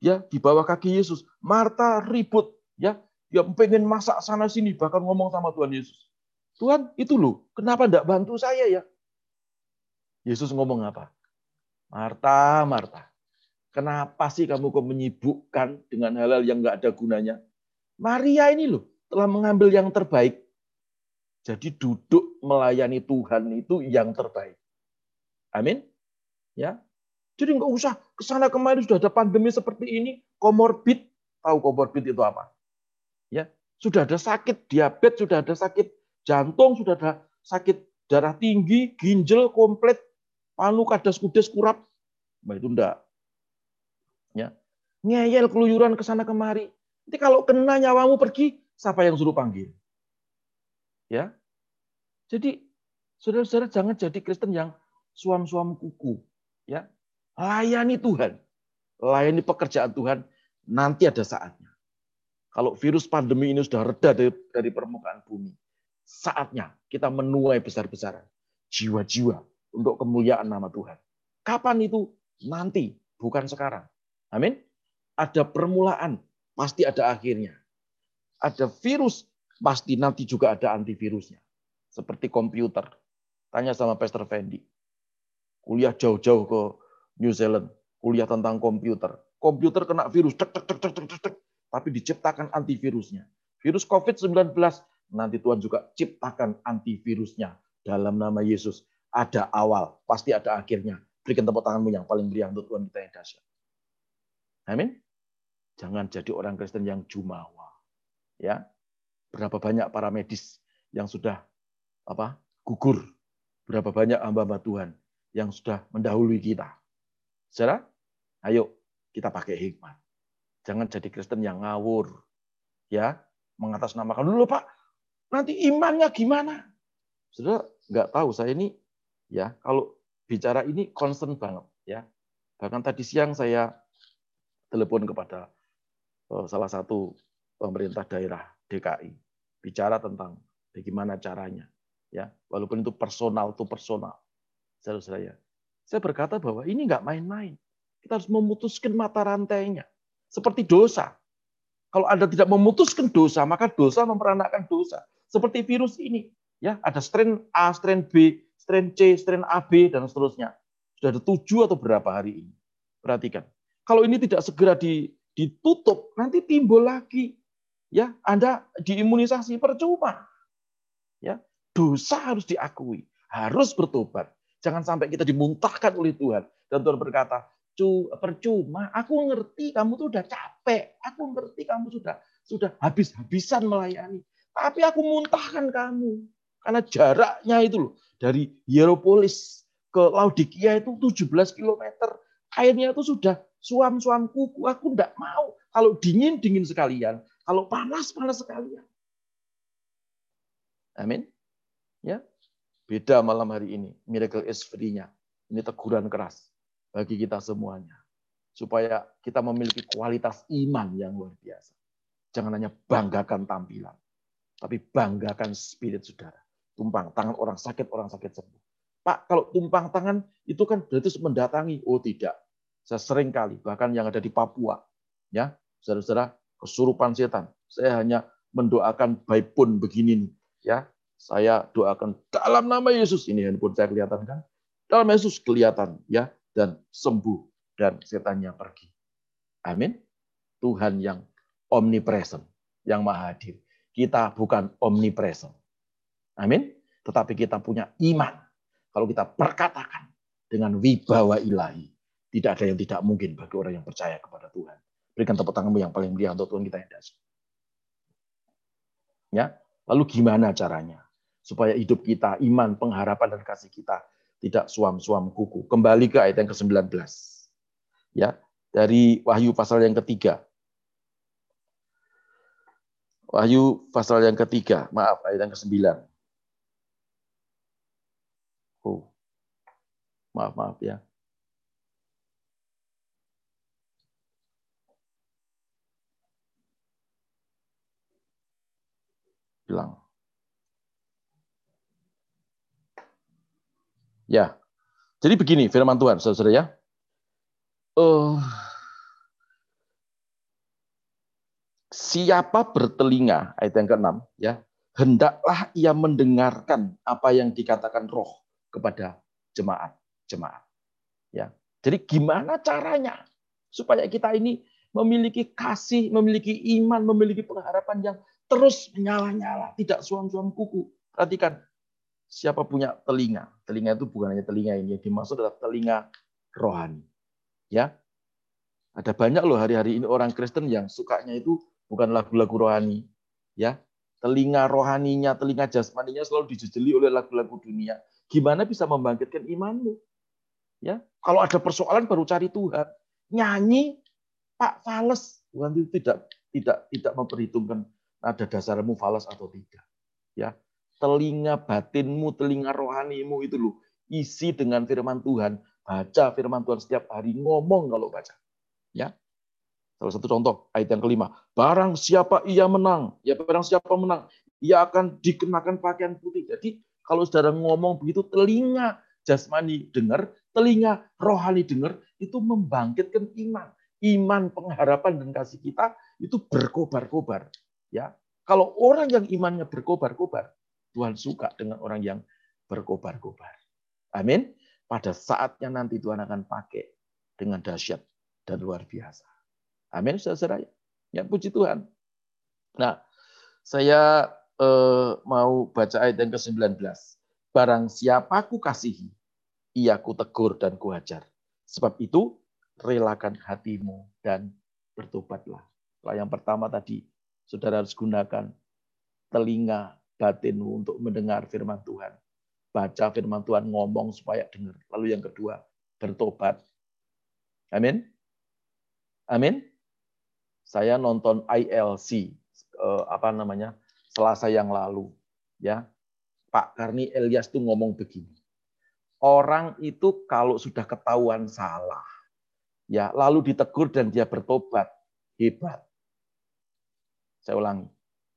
C: ya di bawah kaki Yesus. Marta ribut ya, dia pengen masak sana sini bahkan ngomong sama Tuhan Yesus. Tuhan, itu loh, kenapa tidak bantu saya ya? Yesus ngomong apa? Marta, Marta, kenapa sih kamu kok menyibukkan dengan hal-hal yang nggak ada gunanya? Maria ini loh, telah mengambil yang terbaik. Jadi duduk melayani Tuhan itu yang terbaik. Amin. Ya. Jadi nggak usah ke sana kemari sudah ada pandemi seperti ini, komorbid. Tahu komorbid itu apa? Ya, sudah ada sakit diabetes, sudah ada sakit jantung sudah ada sakit darah tinggi, ginjal komplit, palu kadas kudes kurap. Nah, itu enggak. Ya. Ngeyel keluyuran ke sana kemari. Nanti kalau kena nyawamu pergi, siapa yang suruh panggil? Ya. Jadi saudara-saudara jangan jadi Kristen yang suam-suam kuku, ya. Layani Tuhan. Layani pekerjaan Tuhan, nanti ada saatnya. Kalau virus pandemi ini sudah reda dari, dari permukaan bumi, saatnya kita menuai besar-besaran jiwa-jiwa untuk kemuliaan nama Tuhan. Kapan itu? Nanti, bukan sekarang. Amin. Ada permulaan, pasti ada akhirnya. Ada virus, pasti nanti juga ada antivirusnya. Seperti komputer. Tanya sama Pastor Fendi. Kuliah jauh-jauh ke New Zealand, kuliah tentang komputer. Komputer kena virus, tek, tek, tek, tek, tapi diciptakan antivirusnya. Virus COVID-19 nanti Tuhan juga ciptakan antivirusnya dalam nama Yesus. Ada awal, pasti ada akhirnya. Berikan tepuk tanganmu yang paling meriah untuk Tuhan kita yang dahsyat. Amin. Jangan jadi orang Kristen yang jumawa. Ya. Berapa banyak para medis yang sudah apa? gugur. Berapa banyak hamba-hamba Tuhan yang sudah mendahului kita. Saudara, ayo kita pakai hikmat. Jangan jadi Kristen yang ngawur. Ya, mengatasnamakan dulu Pak, nanti imannya gimana? Sudah nggak tahu saya ini ya kalau bicara ini concern banget ya. Bahkan tadi siang saya telepon kepada eh, salah satu pemerintah daerah DKI bicara tentang bagaimana caranya ya walaupun itu personal itu personal saudara saya saya berkata bahwa ini nggak main-main kita harus memutuskan mata rantainya seperti dosa kalau anda tidak memutuskan dosa maka dosa memperanakkan dosa seperti virus ini. Ya, ada strain A, strain B, strain C, strain AB dan seterusnya. Sudah ada tujuh atau berapa hari ini. Perhatikan. Kalau ini tidak segera ditutup, nanti timbul lagi. Ya, Anda diimunisasi percuma. Ya, dosa harus diakui, harus bertobat. Jangan sampai kita dimuntahkan oleh Tuhan dan Tuhan berkata, percuma, aku ngerti kamu tuh udah capek, aku ngerti kamu sudah sudah habis-habisan melayani. Tapi aku muntahkan kamu. Karena jaraknya itu loh. Dari Hieropolis ke Laodikia itu 17 km. Airnya itu sudah suam-suam kuku. Aku tidak mau. Kalau dingin, dingin sekalian. Kalau panas, panas sekalian. Amin. Ya, Beda malam hari ini. Miracle is free-nya. Ini teguran keras bagi kita semuanya. Supaya kita memiliki kualitas iman yang luar biasa. Jangan hanya banggakan tampilan. Tapi banggakan spirit saudara. Tumpang tangan orang sakit, orang sakit sembuh. Pak, kalau tumpang tangan itu kan berarti mendatangi. Oh tidak. Saya sering kali, bahkan yang ada di Papua, ya, saudara-saudara, kesurupan setan. Saya hanya mendoakan baik pun begini nih, ya. Saya doakan dalam nama Yesus ini handphone saya kelihatan kan? Dalam Yesus kelihatan ya dan sembuh dan setannya pergi. Amin. Tuhan yang omnipresent, yang maha hadir. Kita bukan omnipresent. Amin. Tetapi kita punya iman. Kalau kita perkatakan dengan wibawa ilahi, tidak ada yang tidak mungkin bagi orang yang percaya kepada Tuhan. Berikan tepuk tanganmu yang paling mulia untuk Tuhan kita yang dasar. Ya, lalu gimana caranya? Supaya hidup kita, iman, pengharapan, dan kasih kita tidak suam-suam kuku. Kembali ke ayat yang ke-19. Ya, dari Wahyu pasal yang ketiga. Wahyu pasal yang ketiga, maaf, ayat yang ke-9. Oh. Maaf, maaf ya. Bilang. Ya. Jadi begini firman Tuhan, saudara ya. Uh, siapa bertelinga, ayat yang ke-6, ya, hendaklah ia mendengarkan apa yang dikatakan roh kepada jemaat-jemaat. Ya. Jadi gimana caranya supaya kita ini memiliki kasih, memiliki iman, memiliki pengharapan yang terus menyala-nyala, tidak suam-suam kuku. Perhatikan, siapa punya telinga. Telinga itu bukan hanya telinga ini, yang dimaksud adalah telinga rohani. Ya, ada banyak loh hari-hari ini orang Kristen yang sukanya itu bukan lagu-lagu rohani. Ya, telinga rohaninya, telinga jasmaninya selalu dijejeli oleh lagu-lagu dunia. Gimana bisa membangkitkan imanmu? Ya, kalau ada persoalan baru cari Tuhan. Nyanyi Pak fales, Tuhan itu tidak tidak tidak memperhitungkan ada dasarmu falas atau tidak. Ya, telinga batinmu, telinga rohanimu itu loh isi dengan firman Tuhan, baca firman Tuhan setiap hari, ngomong kalau baca. Ya. Salah satu contoh ayat yang kelima, barang siapa ia menang, ya barang siapa menang, ia akan dikenakan pakaian putih. Jadi kalau saudara ngomong begitu, telinga jasmani dengar, telinga rohani dengar, itu membangkitkan iman. Iman, pengharapan, dan kasih kita itu berkobar-kobar. Ya, Kalau orang yang imannya berkobar-kobar, Tuhan suka dengan orang yang berkobar-kobar. Amin. Pada saatnya nanti Tuhan akan pakai dengan dahsyat dan luar biasa. Amin, saudara. Ya, puji Tuhan. Nah, saya eh, mau baca ayat yang ke-19. Barang siapa ku kasihi, ia ku tegur dan ku hajar. Sebab itu, relakan hatimu dan bertobatlah. Kalau yang pertama tadi, saudara harus gunakan telinga batinmu untuk mendengar firman Tuhan. Baca firman Tuhan, ngomong supaya dengar. Lalu yang kedua, bertobat. Amin. Amin. Saya nonton ILC eh, apa namanya? Selasa yang lalu, ya. Pak Karni Elias tuh ngomong begini. Orang itu kalau sudah ketahuan salah, ya, lalu ditegur dan dia bertobat, hebat. Saya ulangi,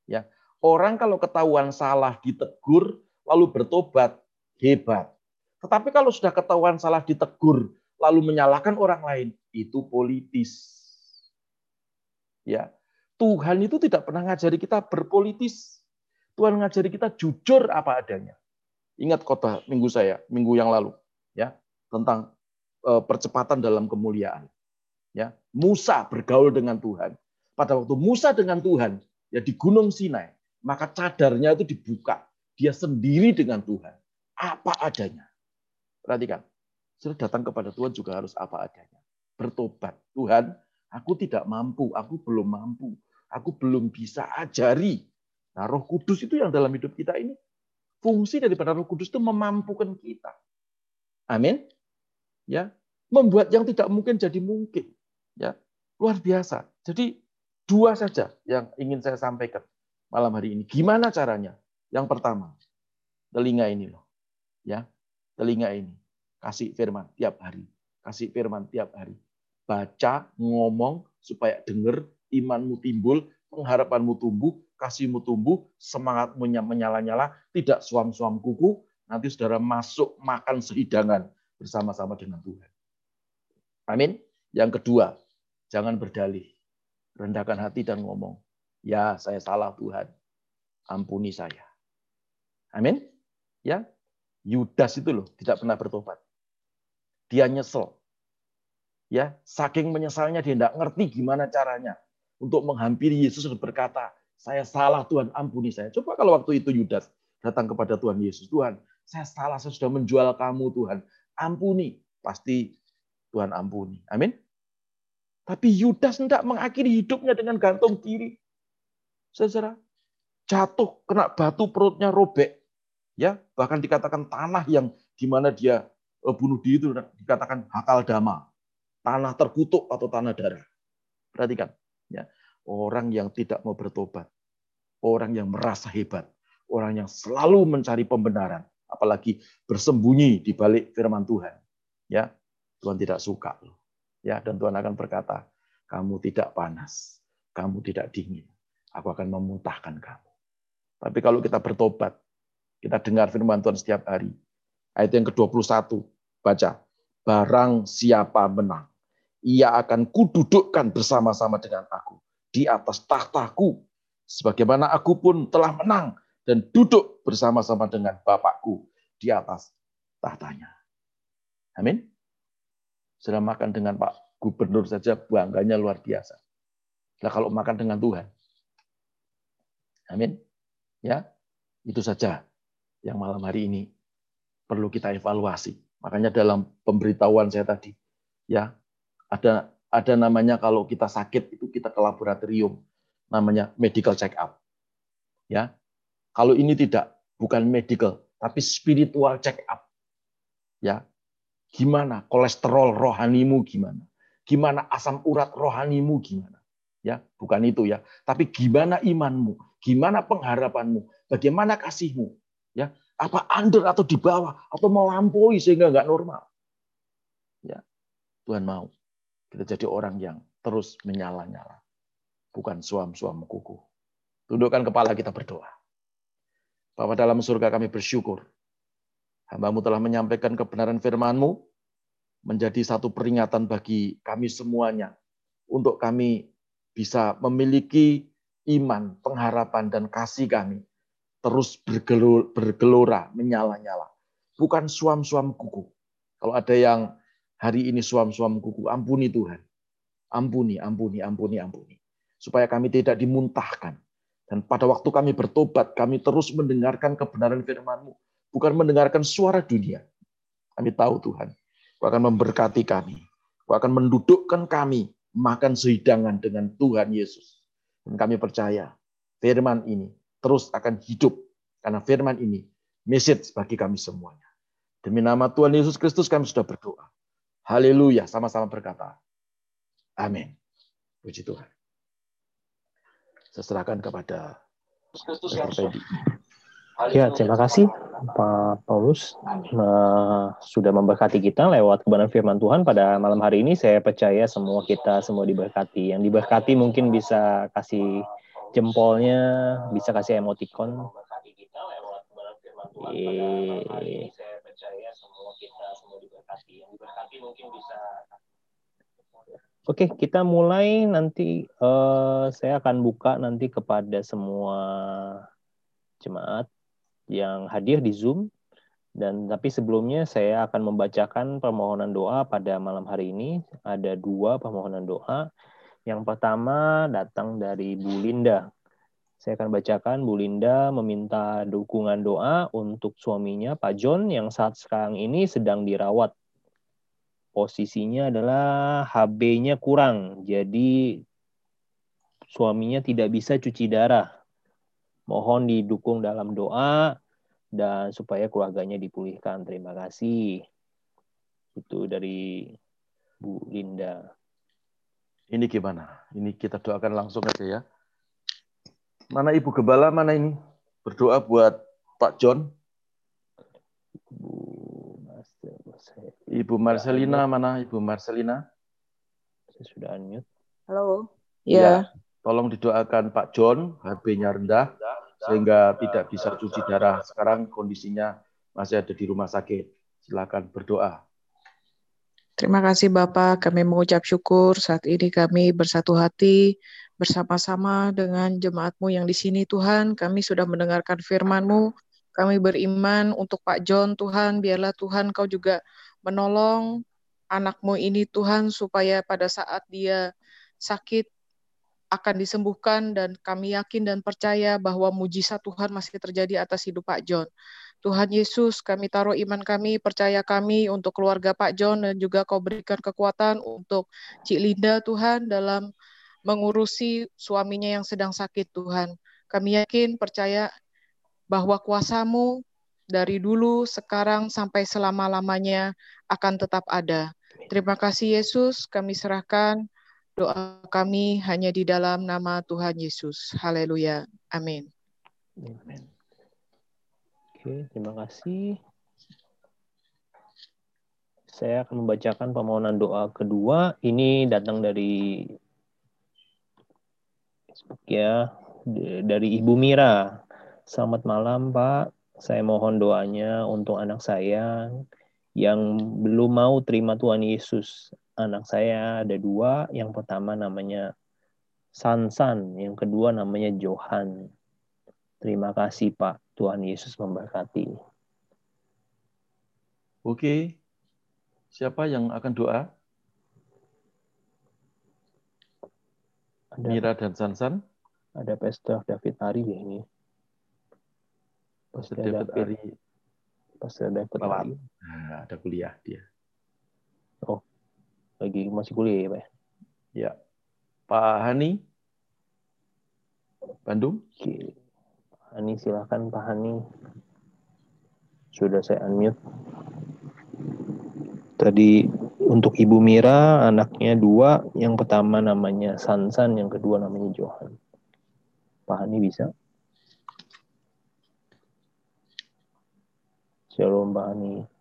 C: ya. Orang kalau ketahuan salah ditegur, lalu bertobat, hebat. Tetapi kalau sudah ketahuan salah ditegur, lalu menyalahkan orang lain, itu politis. Ya, Tuhan itu tidak pernah ngajari kita berpolitis. Tuhan ngajari kita jujur apa adanya. Ingat kota minggu saya, minggu yang lalu, ya, tentang eh, percepatan dalam kemuliaan. Ya, Musa bergaul dengan Tuhan. Pada waktu Musa dengan Tuhan, ya di Gunung Sinai, maka cadarnya itu dibuka. Dia sendiri dengan Tuhan. Apa adanya. Perhatikan. Sudah datang kepada Tuhan juga harus apa adanya. Bertobat. Tuhan, aku tidak mampu. Aku belum mampu. Aku belum bisa ajari. Nah, roh kudus itu yang dalam hidup kita ini. Fungsi daripada roh kudus itu memampukan kita. Amin. Ya, membuat yang tidak mungkin jadi mungkin. Ya, luar biasa. Jadi dua saja yang ingin saya sampaikan malam hari ini. Gimana caranya? Yang pertama, telinga ini loh. Ya, telinga ini. Kasih firman tiap hari. Kasih firman tiap hari. Baca, ngomong supaya dengar, imanmu timbul, pengharapanmu tumbuh, kasihmu tumbuh, semangatmu menyala-nyala, tidak suam-suam kuku, nanti saudara masuk makan sehidangan bersama-sama dengan Tuhan. Amin. Yang kedua, jangan berdalih. Rendahkan hati dan ngomong, ya saya salah Tuhan, ampuni saya. Amin. Ya, Yudas itu loh tidak pernah bertobat. Dia nyesel. Ya, saking menyesalnya dia tidak ngerti gimana caranya untuk menghampiri Yesus dan berkata, saya salah Tuhan, ampuni saya. Coba kalau waktu itu Yudas datang kepada Tuhan Yesus, Tuhan, saya salah, saya sudah menjual kamu Tuhan, ampuni. Pasti Tuhan ampuni. Amin. Tapi Yudas tidak mengakhiri hidupnya dengan gantung diri. Saudara, jatuh kena batu perutnya robek. Ya, bahkan dikatakan tanah yang di mana dia eh, bunuh diri itu dikatakan hakal dama. Tanah terkutuk atau tanah darah. Perhatikan, ya. Orang yang tidak mau bertobat, orang yang merasa hebat, orang yang selalu mencari pembenaran, apalagi bersembunyi di balik firman Tuhan. Ya, Tuhan tidak suka loh. Ya, dan Tuhan akan berkata, kamu tidak panas, kamu tidak dingin. Aku akan memuntahkan kamu. Tapi kalau kita bertobat, kita dengar firman Tuhan setiap hari. Ayat yang ke-21, baca. Barang siapa menang, ia akan kududukkan bersama-sama dengan aku di atas tahtaku. Sebagaimana aku pun telah menang dan duduk bersama-sama dengan Bapakku di atas tahtanya. Amin. Sudah makan dengan Pak Gubernur saja bangganya luar biasa. Nah kalau makan dengan Tuhan. Amin. Ya, itu saja yang malam hari ini perlu kita evaluasi. Makanya dalam pemberitahuan saya tadi, ya ada ada namanya kalau kita sakit itu kita ke laboratorium, namanya medical check up. Ya, kalau ini tidak bukan medical, tapi spiritual check up. Ya, Gimana kolesterol rohanimu gimana? Gimana asam urat rohanimu gimana? Ya, bukan itu ya. Tapi gimana imanmu? Gimana pengharapanmu? Bagaimana kasihmu? Ya, apa under atau di bawah atau melampaui sehingga nggak normal? Ya, Tuhan mau kita jadi orang yang terus menyala-nyala, bukan suam-suam kuku. Tundukkan kepala kita berdoa. Bapak dalam surga kami bersyukur Hambamu telah menyampaikan kebenaran firman-Mu menjadi satu peringatan bagi kami semuanya untuk kami bisa memiliki iman, pengharapan, dan kasih kami terus bergelora, menyala-nyala. Bukan suam-suam kuku. Kalau ada yang hari ini suam-suam kuku, ampuni Tuhan. Ampuni, ampuni, ampuni, ampuni. Supaya kami tidak dimuntahkan. Dan pada waktu kami bertobat, kami terus mendengarkan kebenaran firman-Mu bukan mendengarkan suara dunia. Kami tahu Tuhan, Kau akan memberkati kami. Kau akan mendudukkan kami makan sehidangan dengan Tuhan Yesus. Dan kami percaya firman ini terus akan hidup. Karena firman ini message bagi kami semuanya. Demi nama Tuhan Yesus Kristus kami sudah berdoa. Haleluya. Sama-sama berkata. Amin. Puji Tuhan. Saya serahkan kepada Fedi.
A: Ya, terima kasih Pak Paulus uh, sudah memberkati kita lewat kebenaran firman Tuhan pada malam hari ini. Saya percaya semua kita semua diberkati. Yang diberkati mungkin bisa kasih jempolnya, bisa kasih emoticon. Oke, kita mulai nanti. Uh, saya akan buka nanti kepada semua jemaat yang hadir di Zoom. Dan tapi sebelumnya saya akan membacakan permohonan doa pada malam hari ini. Ada dua permohonan doa. Yang pertama datang dari Bu Linda. Saya akan bacakan Bu Linda meminta dukungan doa untuk suaminya Pak John yang saat sekarang ini sedang dirawat. Posisinya adalah HB-nya kurang, jadi suaminya tidak bisa cuci darah Mohon didukung dalam doa dan supaya keluarganya dipulihkan. Terima kasih. Itu dari Bu Linda.
C: Ini gimana? Ini kita doakan langsung aja ya. Mana Ibu Gembala, mana ini? Berdoa buat Pak John. Ibu Marcelina, mana Ibu Marcelina?
A: Saya sudah unmute.
I: Halo.
C: Ya. ya. Tolong didoakan Pak John, HB-nya rendah, sehingga tidak bisa cuci darah. Sekarang kondisinya masih ada di rumah sakit. Silakan berdoa.
I: Terima kasih Bapak, kami mengucap syukur saat ini kami bersatu hati bersama-sama dengan jemaatmu yang di sini Tuhan. Kami sudah mendengarkan firman-Mu, kami beriman untuk Pak John Tuhan, biarlah Tuhan Kau juga menolong anakmu ini Tuhan supaya pada saat dia sakit akan disembuhkan dan kami yakin dan percaya bahwa mujizat Tuhan masih terjadi atas hidup Pak John. Tuhan Yesus, kami taruh iman kami, percaya kami untuk keluarga Pak John dan juga kau berikan kekuatan untuk Cik Linda Tuhan dalam mengurusi suaminya yang sedang sakit Tuhan. Kami yakin, percaya bahwa kuasamu dari dulu, sekarang, sampai selama-lamanya akan tetap ada. Terima kasih Yesus, kami serahkan doa kami hanya di dalam nama Tuhan Yesus. Haleluya. Amin.
A: Amin. Oke, terima kasih. Saya akan membacakan permohonan doa kedua. Ini datang dari Facebook ya, dari Ibu Mira. Selamat malam, Pak. Saya mohon doanya untuk anak saya yang belum mau terima Tuhan Yesus. Anak saya ada dua. Yang pertama namanya Sansan, yang kedua namanya Johan. Terima kasih, Pak. Tuhan Yesus memberkati.
C: Oke, siapa yang akan doa?
A: Ada,
C: Mira dan Sansan.
A: Ada Pastor David Ari ya ini.
C: Pastor David, Ari.
A: Pastor David Ari.
C: Nah, ada kuliah dia.
A: Lagi masih kuliah ya, Pak?
C: Ya. Pak Hani, Bandung.
A: Oke. Hani silakan Pak Hani. Sudah saya unmute. Tadi untuk Ibu Mira anaknya dua, yang pertama namanya Sansan, yang kedua namanya Johan. Pak Hani bisa? Shalom Pak Hani.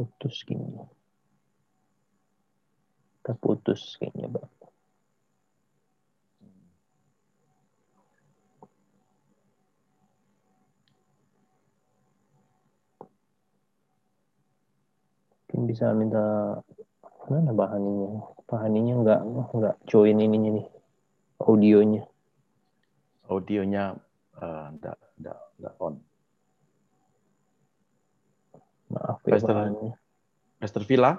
A: Putus gini. Terputus kayaknya Pak. mungkin bisa minta mana bahaninya bahaninya nggak nggak join ininya nih audionya
C: audionya uh, nggak nggak nggak on
A: maaf ya
C: Pastor, Pastor Villa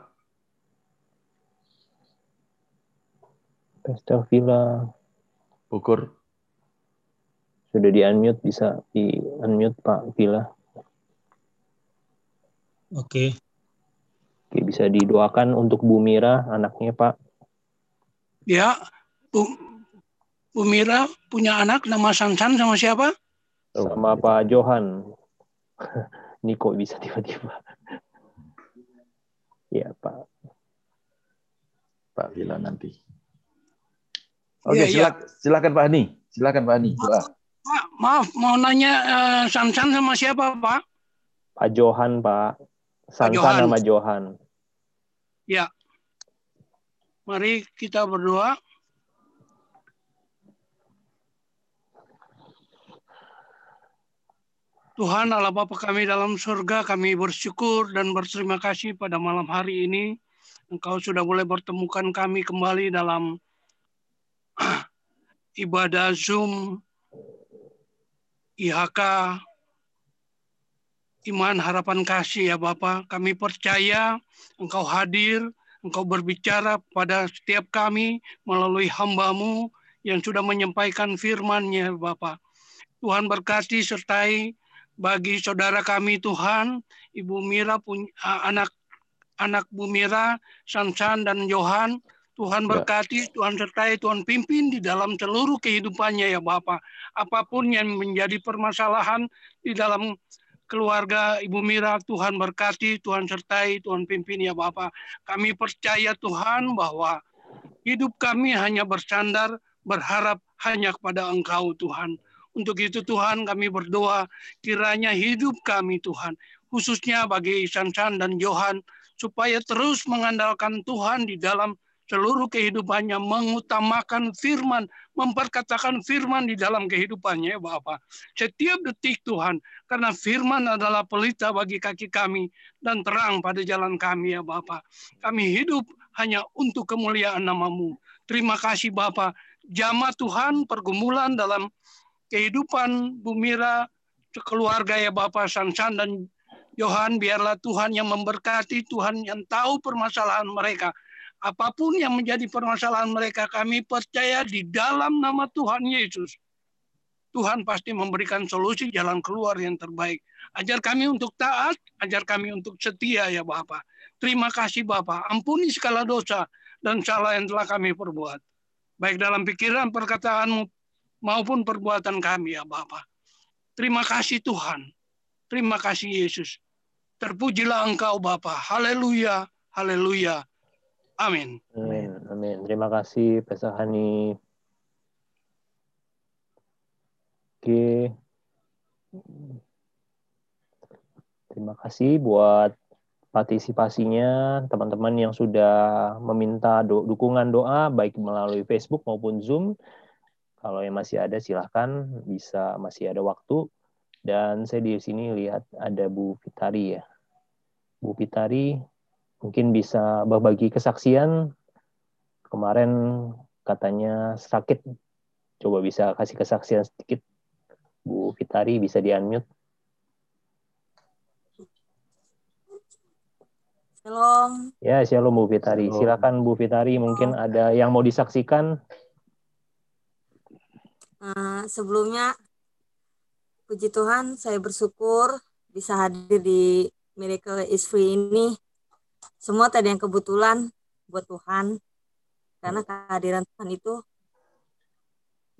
A: Pastor Villa
C: Bogor
A: sudah di unmute bisa di unmute Pak Villa
J: oke.
A: Oke, bisa didoakan untuk Bu Mira, anaknya Pak.
J: Ya, Bu, Bu Mira punya anak nama Sansan sama siapa?
A: Sama Pak Johan. Ini kok bisa tiba-tiba. ya, Pak.
C: Pak Vila nanti. Oke, ya, silak, ya. silakan Pak Hani. Silakan Pak Hani.
J: Pak, maaf, mau nanya uh, Sansan sama siapa, Pak?
A: Pak Johan, Pak. Sansan nama Johan.
J: Ya. Mari kita berdoa. Tuhan Allah Bapa kami dalam surga, kami bersyukur dan berterima kasih pada malam hari ini. Engkau sudah boleh bertemukan kami kembali dalam ibadah Zoom IHK iman harapan kasih ya Bapak. Kami percaya Engkau hadir, Engkau berbicara pada setiap kami melalui hambamu yang sudah menyampaikan firman-Nya Bapak. Tuhan berkati sertai bagi saudara kami Tuhan, Ibu Mira punya anak anak Bu Mira, Sansan dan Johan. Tuhan berkati, Tuhan sertai, Tuhan pimpin di dalam seluruh kehidupannya ya Bapak. Apa pun yang menjadi permasalahan di dalam keluarga Ibu Mira, Tuhan berkati, Tuhan sertai, Tuhan pimpin ya Bapak. Kami percaya Tuhan bahwa hidup kami hanya bersandar, berharap hanya kepada Engkau Tuhan. Untuk itu Tuhan kami berdoa kiranya hidup kami Tuhan, khususnya bagi Sansan dan Johan, supaya terus mengandalkan Tuhan di dalam seluruh kehidupannya mengutamakan firman, memperkatakan firman di dalam kehidupannya, ya Bapak. Setiap detik Tuhan, karena firman adalah pelita bagi kaki kami dan terang pada jalan kami, ya Bapak. Kami hidup hanya untuk kemuliaan namamu. Terima kasih Bapak. Jamaah Tuhan, pergumulan dalam kehidupan Bumira, keluarga ya Bapak Sansan dan Yohan, biarlah Tuhan yang memberkati, Tuhan yang tahu permasalahan mereka. Apa pun yang menjadi permasalahan mereka, kami percaya di dalam nama Tuhan Yesus. Tuhan pasti memberikan solusi jalan keluar yang terbaik. Ajar kami untuk taat, ajar kami untuk setia ya Bapak. Terima kasih Bapak. Ampuni segala dosa dan salah yang telah kami perbuat. Baik dalam pikiran, perkataanmu, maupun perbuatan kami ya Bapak. Terima kasih Tuhan. Terima kasih Yesus. Terpujilah Engkau Bapa. Haleluya. Haleluya. Amin.
A: Amin. Amin. Terima kasih Pesahani. Oke. Terima kasih buat partisipasinya teman-teman yang sudah meminta do dukungan doa baik melalui Facebook maupun Zoom. Kalau yang masih ada silahkan bisa masih ada waktu. Dan saya di sini lihat ada Bu Fitari ya. Bu Fitari mungkin bisa berbagi kesaksian. Kemarin katanya sakit. Coba bisa kasih kesaksian sedikit. Bu Fitari bisa di-unmute.
K: Shalom.
A: Ya, shalom Bu Fitari. Silakan Bu Fitari, mungkin ada yang mau disaksikan.
K: Uh, sebelumnya, puji Tuhan, saya bersyukur bisa hadir di Miracle is Free ini. Semua tadi yang kebetulan buat Tuhan, karena kehadiran Tuhan itu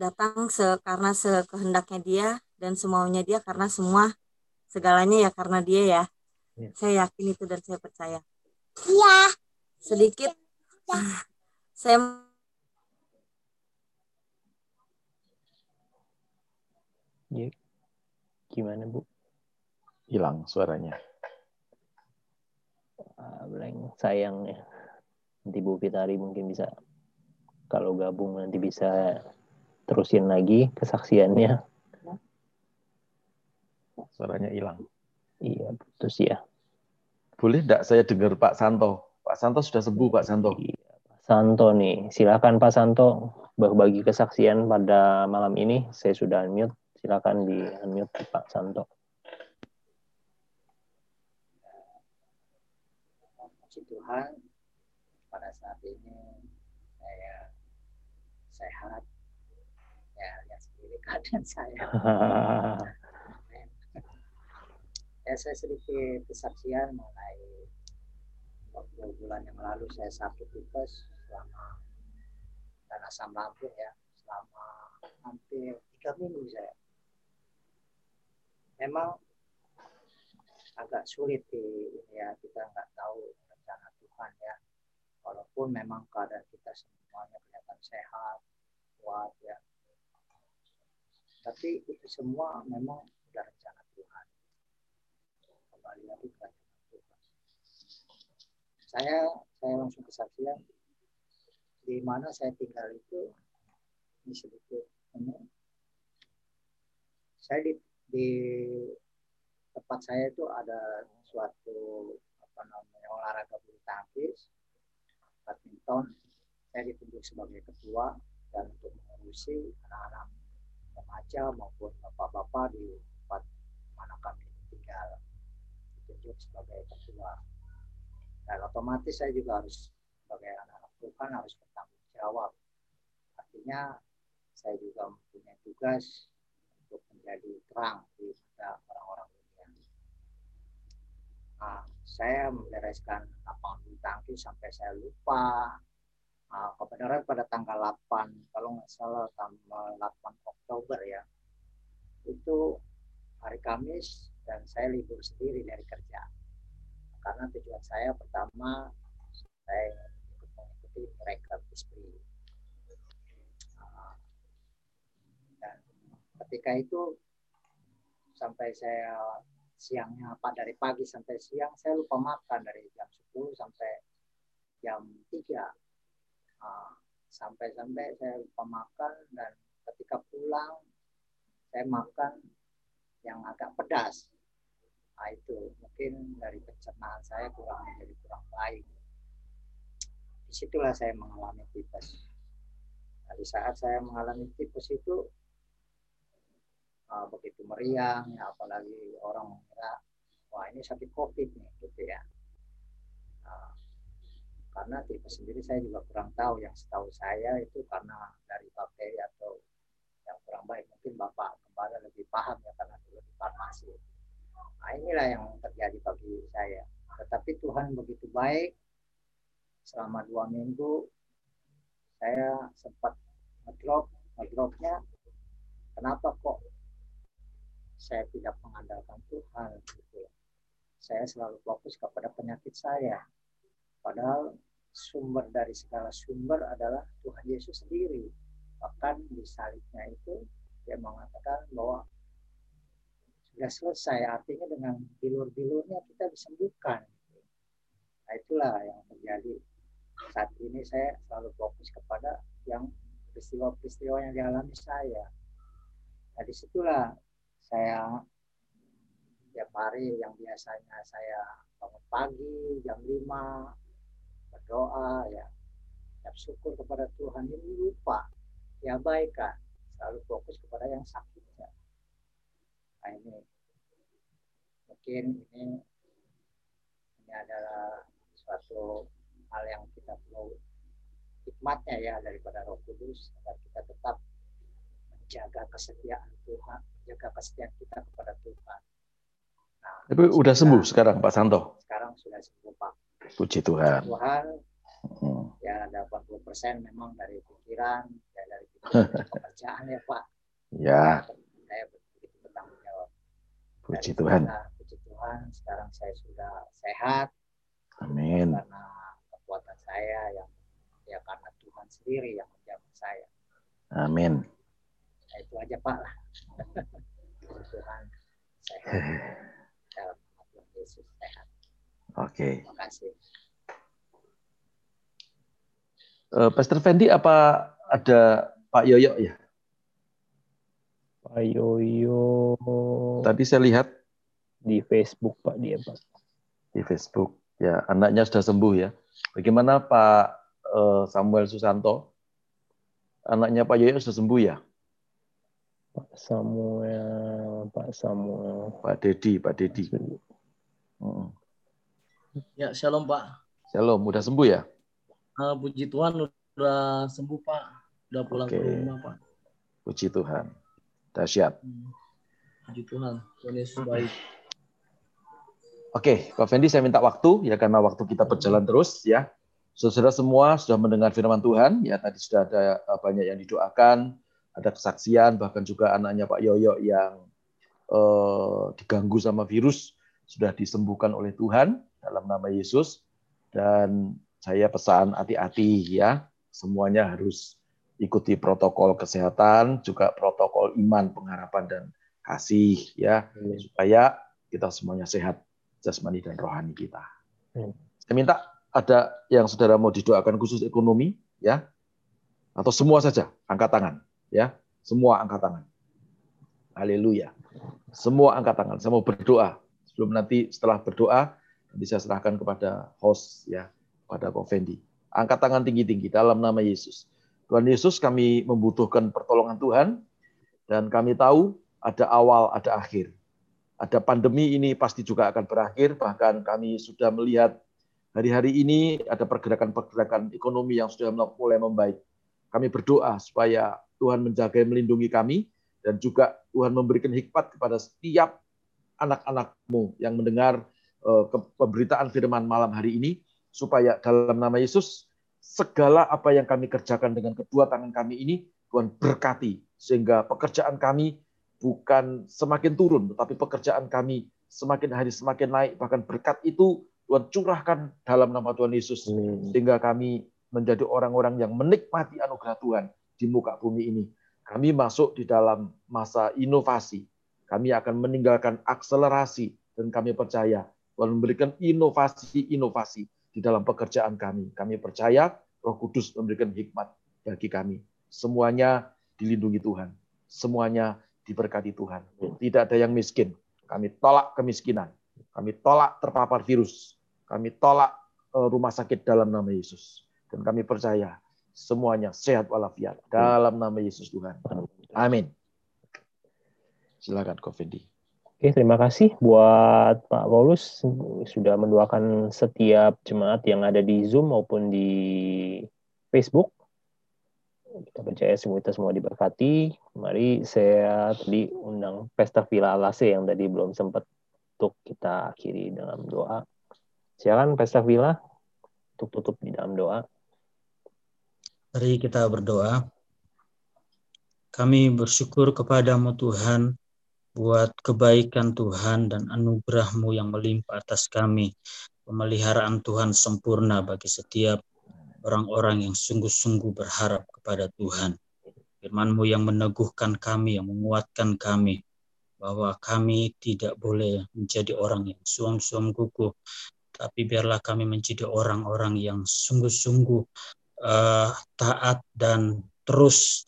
K: datang se karena sekehendaknya Dia dan semaunya Dia karena semua segalanya ya karena Dia ya. ya. Saya yakin itu dan saya percaya. Iya. Sedikit ya. saya
A: Ya. Gimana Bu?
C: Hilang suaranya.
A: Ah, blank. Sayang ya. Nanti Bu Fitari mungkin bisa kalau gabung nanti bisa terusin lagi kesaksiannya.
C: Suaranya hilang.
A: Iya, putus ya.
C: Boleh enggak saya dengar Pak Santo? Pak Santo sudah sembuh Pak Santo.
A: Iya, Pak Santo nih. Silakan Pak Santo berbagi kesaksian pada malam ini. Saya sudah unmute silakan di unmute Pak Santo.
L: Puji Tuhan, pada saat ini saya sehat. Ya, lihat sendiri keadaan saya. ya, saya sedikit kesaksian mengenai waktu bulan yang lalu saya sakit tipes selama dan asam lambung ya selama hampir tiga minggu saya memang agak sulit di ya kita nggak tahu rencana Tuhan ya. Walaupun memang keadaan kita semuanya kelihatan sehat kuat ya. Tapi itu semua memang sudah rencana Tuhan. Kembali lagi ke rencana Tuhan. Saya saya langsung kesaksian di mana saya tinggal itu ini sedikit ini. Saya di di tempat saya itu ada suatu apa namanya olahraga bulu tangkis badminton. Saya ditunjuk sebagai ketua dan untuk mengurusi anak-anak remaja maupun bapak-bapak di tempat mana kami tinggal. Ditunjuk sebagai ketua. Dan otomatis saya juga harus sebagai anak-anak Tuhan harus bertanggung jawab. Artinya saya juga mempunyai tugas menjadi terang di mata orang-orang dunia. Nah, saya membereskan lapangan bulu tangkis sampai saya lupa. Nah, kebenaran pada tanggal 8, kalau nggak salah tanggal 8 Oktober ya, itu hari Kamis dan saya libur sendiri dari kerja. Karena tujuan saya pertama, saya ikut mengikuti mereka Esprit ketika itu sampai saya siangnya apa dari pagi sampai siang saya lupa makan dari jam 10 sampai jam 3 sampai-sampai saya lupa makan dan ketika pulang saya makan yang agak pedas. Nah, itu mungkin dari pencernaan saya kurang menjadi kurang baik. Di situlah saya mengalami tipes. Di saat saya mengalami tipes itu uh, begitu meriang, ya apalagi orang mengira, wah ini sakit COVID nih, gitu ya. Nah, karena tipes sendiri saya juga kurang tahu. Yang setahu saya itu karena dari bakteri atau yang kurang baik. Mungkin Bapak kembali lebih paham ya karena dulu di farmasi. Nah inilah yang terjadi bagi saya. Tetapi Tuhan begitu baik. Selama dua minggu saya sempat ngedrop, ngedropnya. Kenapa kok saya tidak mengandalkan Tuhan? Gitu. Saya selalu fokus kepada penyakit saya. Padahal sumber dari segala sumber adalah Tuhan Yesus sendiri bahkan di salibnya itu dia mengatakan bahwa sudah selesai artinya dengan bilur-bilurnya kita disembuhkan nah itulah yang terjadi saat ini saya selalu fokus kepada yang peristiwa-peristiwa yang dialami saya nah di situlah saya tiap hari yang biasanya saya bangun pagi jam 5 berdoa ya. Ucap syukur kepada Tuhan ini lupa. Diabaikan selalu fokus kepada yang sakitnya. Nah ini. Mungkin ini ini adalah suatu hal yang kita perlu hikmatnya ya daripada Roh Kudus agar kita tetap menjaga kesetiaan Tuhan menjaga kesetiaan kita kepada Tuhan.
C: Nah, tapi udah sembuh sekarang Pak Santo?
L: Sekarang sudah sembuh Pak.
C: Puji Tuhan.
L: Tuhan hmm. ya ada 80 persen memang dari pikiran ya dari pikiran pekerjaan ya Pak.
C: Ya.
L: Saya begitu bertanggung jawab.
C: Puji Tuhan.
L: Kita, puji Tuhan sekarang saya sudah sehat.
C: Amin.
L: Karena kekuatan saya yang ya karena Tuhan sendiri yang menjaga saya.
C: Amin.
L: Nah, itu aja Pak. lah Tuhan sehat dalam Tuhan Yesus sehat
C: oke okay.
L: terima kasih
C: Uh, Pastor Fendi apa ada Pak Yoyo ya?
A: Pak Yoyo.
C: Tadi saya lihat
A: di Facebook Pak dia Pak.
C: Di Facebook ya anaknya sudah sembuh ya. Bagaimana Pak uh, Samuel Susanto? Anaknya Pak Yoyo sudah sembuh ya?
A: Pak Samuel, Pak Samuel.
C: Pak Dedi, Pak Dedi.
M: Hmm. Ya, shalom Pak.
C: Shalom, udah sembuh ya?
M: Uh, puji Tuhan udah sembuh Pak, udah pulang okay. ke rumah Pak.
C: Puji Tuhan, dahsyat.
M: Hmm. Puji Tuhan, Tuhan Yesus baik.
C: Oke, okay, Pak Fendi saya minta waktu ya karena waktu kita berjalan terus ya. Saudara semua sudah mendengar firman Tuhan ya tadi sudah ada banyak yang didoakan, ada kesaksian bahkan juga anaknya Pak Yoyo yang eh, diganggu sama virus sudah disembuhkan oleh Tuhan dalam nama Yesus dan saya pesan hati-hati ya, semuanya harus ikuti protokol kesehatan, juga protokol iman, pengharapan dan kasih ya, hmm. supaya kita semuanya sehat jasmani dan rohani kita. Hmm. Saya minta ada yang saudara mau didoakan khusus ekonomi ya, atau semua saja angkat tangan ya, semua angkat tangan. Haleluya. Semua angkat tangan. Saya mau berdoa. Sebelum nanti setelah berdoa, nanti saya serahkan kepada host ya pada Pak Fendi. Angkat tangan tinggi-tinggi dalam nama Yesus. Tuhan Yesus kami membutuhkan pertolongan Tuhan dan kami tahu ada awal, ada akhir. Ada pandemi ini pasti juga akan berakhir, bahkan kami sudah melihat hari-hari ini ada pergerakan-pergerakan ekonomi yang sudah mulai membaik. Kami berdoa supaya Tuhan menjaga dan melindungi kami dan juga Tuhan memberikan hikmat kepada setiap anak-anakmu yang mendengar eh, pemberitaan firman malam hari ini supaya dalam nama Yesus segala apa yang kami kerjakan dengan kedua tangan kami ini Tuhan berkati sehingga pekerjaan kami bukan semakin turun tetapi pekerjaan kami semakin hari semakin naik. Bahkan berkat itu Tuhan curahkan dalam nama Tuhan Yesus sehingga kami menjadi orang-orang yang menikmati anugerah Tuhan di muka bumi ini. Kami masuk di dalam masa inovasi. Kami akan meninggalkan akselerasi dan kami percaya Tuhan memberikan inovasi-inovasi di dalam pekerjaan kami. Kami percaya Roh Kudus memberikan hikmat bagi kami. Semuanya dilindungi Tuhan. Semuanya diberkati Tuhan. Tidak ada yang miskin. Kami tolak kemiskinan. Kami tolak terpapar virus. Kami tolak eh, rumah sakit dalam nama Yesus. Dan kami percaya semuanya sehat walafiat dalam nama Yesus Tuhan. Amin. Silakan Fendi.
A: Oke, terima kasih buat Pak Paulus sudah mendoakan setiap jemaat yang ada di Zoom maupun di Facebook. Kita percaya semua kita semua diberkati. Mari saya tadi undang Pesta Villa Alase yang tadi belum sempat untuk kita akhiri dalam doa. Silakan Pesta Villa untuk tutup di dalam doa.
N: Mari kita berdoa. Kami bersyukur kepadamu Tuhan buat kebaikan Tuhan dan anugerah-Mu yang melimpah atas kami. Pemeliharaan Tuhan sempurna bagi setiap orang-orang yang sungguh-sungguh berharap kepada Tuhan. Firman-Mu yang meneguhkan kami, yang menguatkan kami, bahwa kami tidak boleh menjadi orang yang suam-suam gugup, tapi biarlah kami menjadi orang-orang yang sungguh-sungguh uh, taat dan terus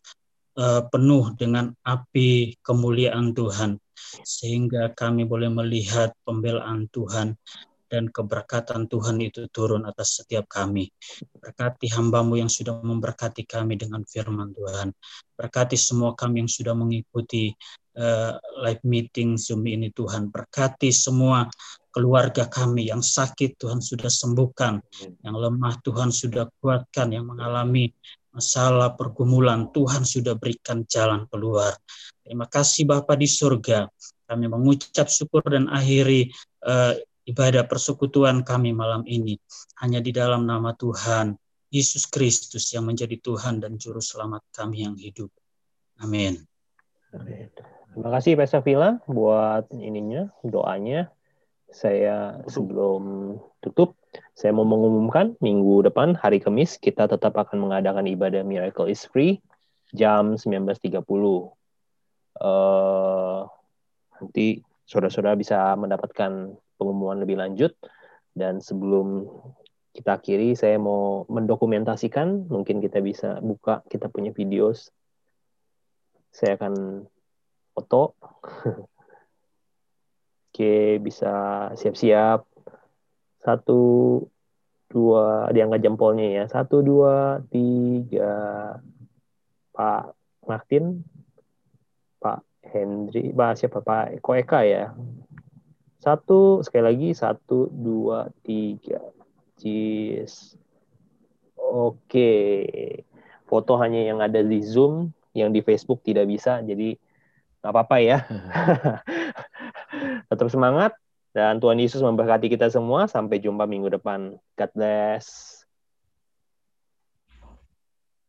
N: uh, penuh dengan api kemuliaan Tuhan sehingga kami boleh melihat pembelaan Tuhan dan keberkatan Tuhan itu turun atas setiap kami. Berkati hambamu yang sudah memberkati kami dengan firman Tuhan. Berkati semua kami yang sudah mengikuti uh, live meeting Zoom ini Tuhan. Berkati semua keluarga kami yang sakit Tuhan sudah sembuhkan, yang lemah Tuhan sudah kuatkan, yang mengalami masalah pergumulan Tuhan sudah berikan jalan keluar. Terima kasih Bapa di surga. Kami mengucap syukur dan akhiri uh, ibadah persekutuan kami malam ini hanya di dalam nama Tuhan Yesus Kristus yang menjadi Tuhan dan juru selamat kami yang hidup. Amin.
A: Terima kasih Pak Safila buat ininya, doanya. Saya sebelum tutup, saya mau mengumumkan minggu depan hari Kamis kita tetap akan mengadakan ibadah Miracle is Free jam 19.30. Uh, nanti saudara-saudara bisa mendapatkan pengumuman lebih lanjut. Dan sebelum kita akhiri saya mau mendokumentasikan mungkin kita bisa buka kita punya video saya akan foto Oke, bisa siap-siap. Satu, dua, diangkat jempolnya ya. Satu, dua, tiga. Pak Martin, Pak Hendri, Pak siapa Pak Koeka ya. Satu, sekali lagi, satu, dua, tiga. Cheers. Oke. Foto hanya yang ada di Zoom, yang di Facebook tidak bisa, jadi nggak apa-apa ya. Tetap semangat dan Tuhan Yesus memberkati kita semua. Sampai jumpa minggu depan. God bless.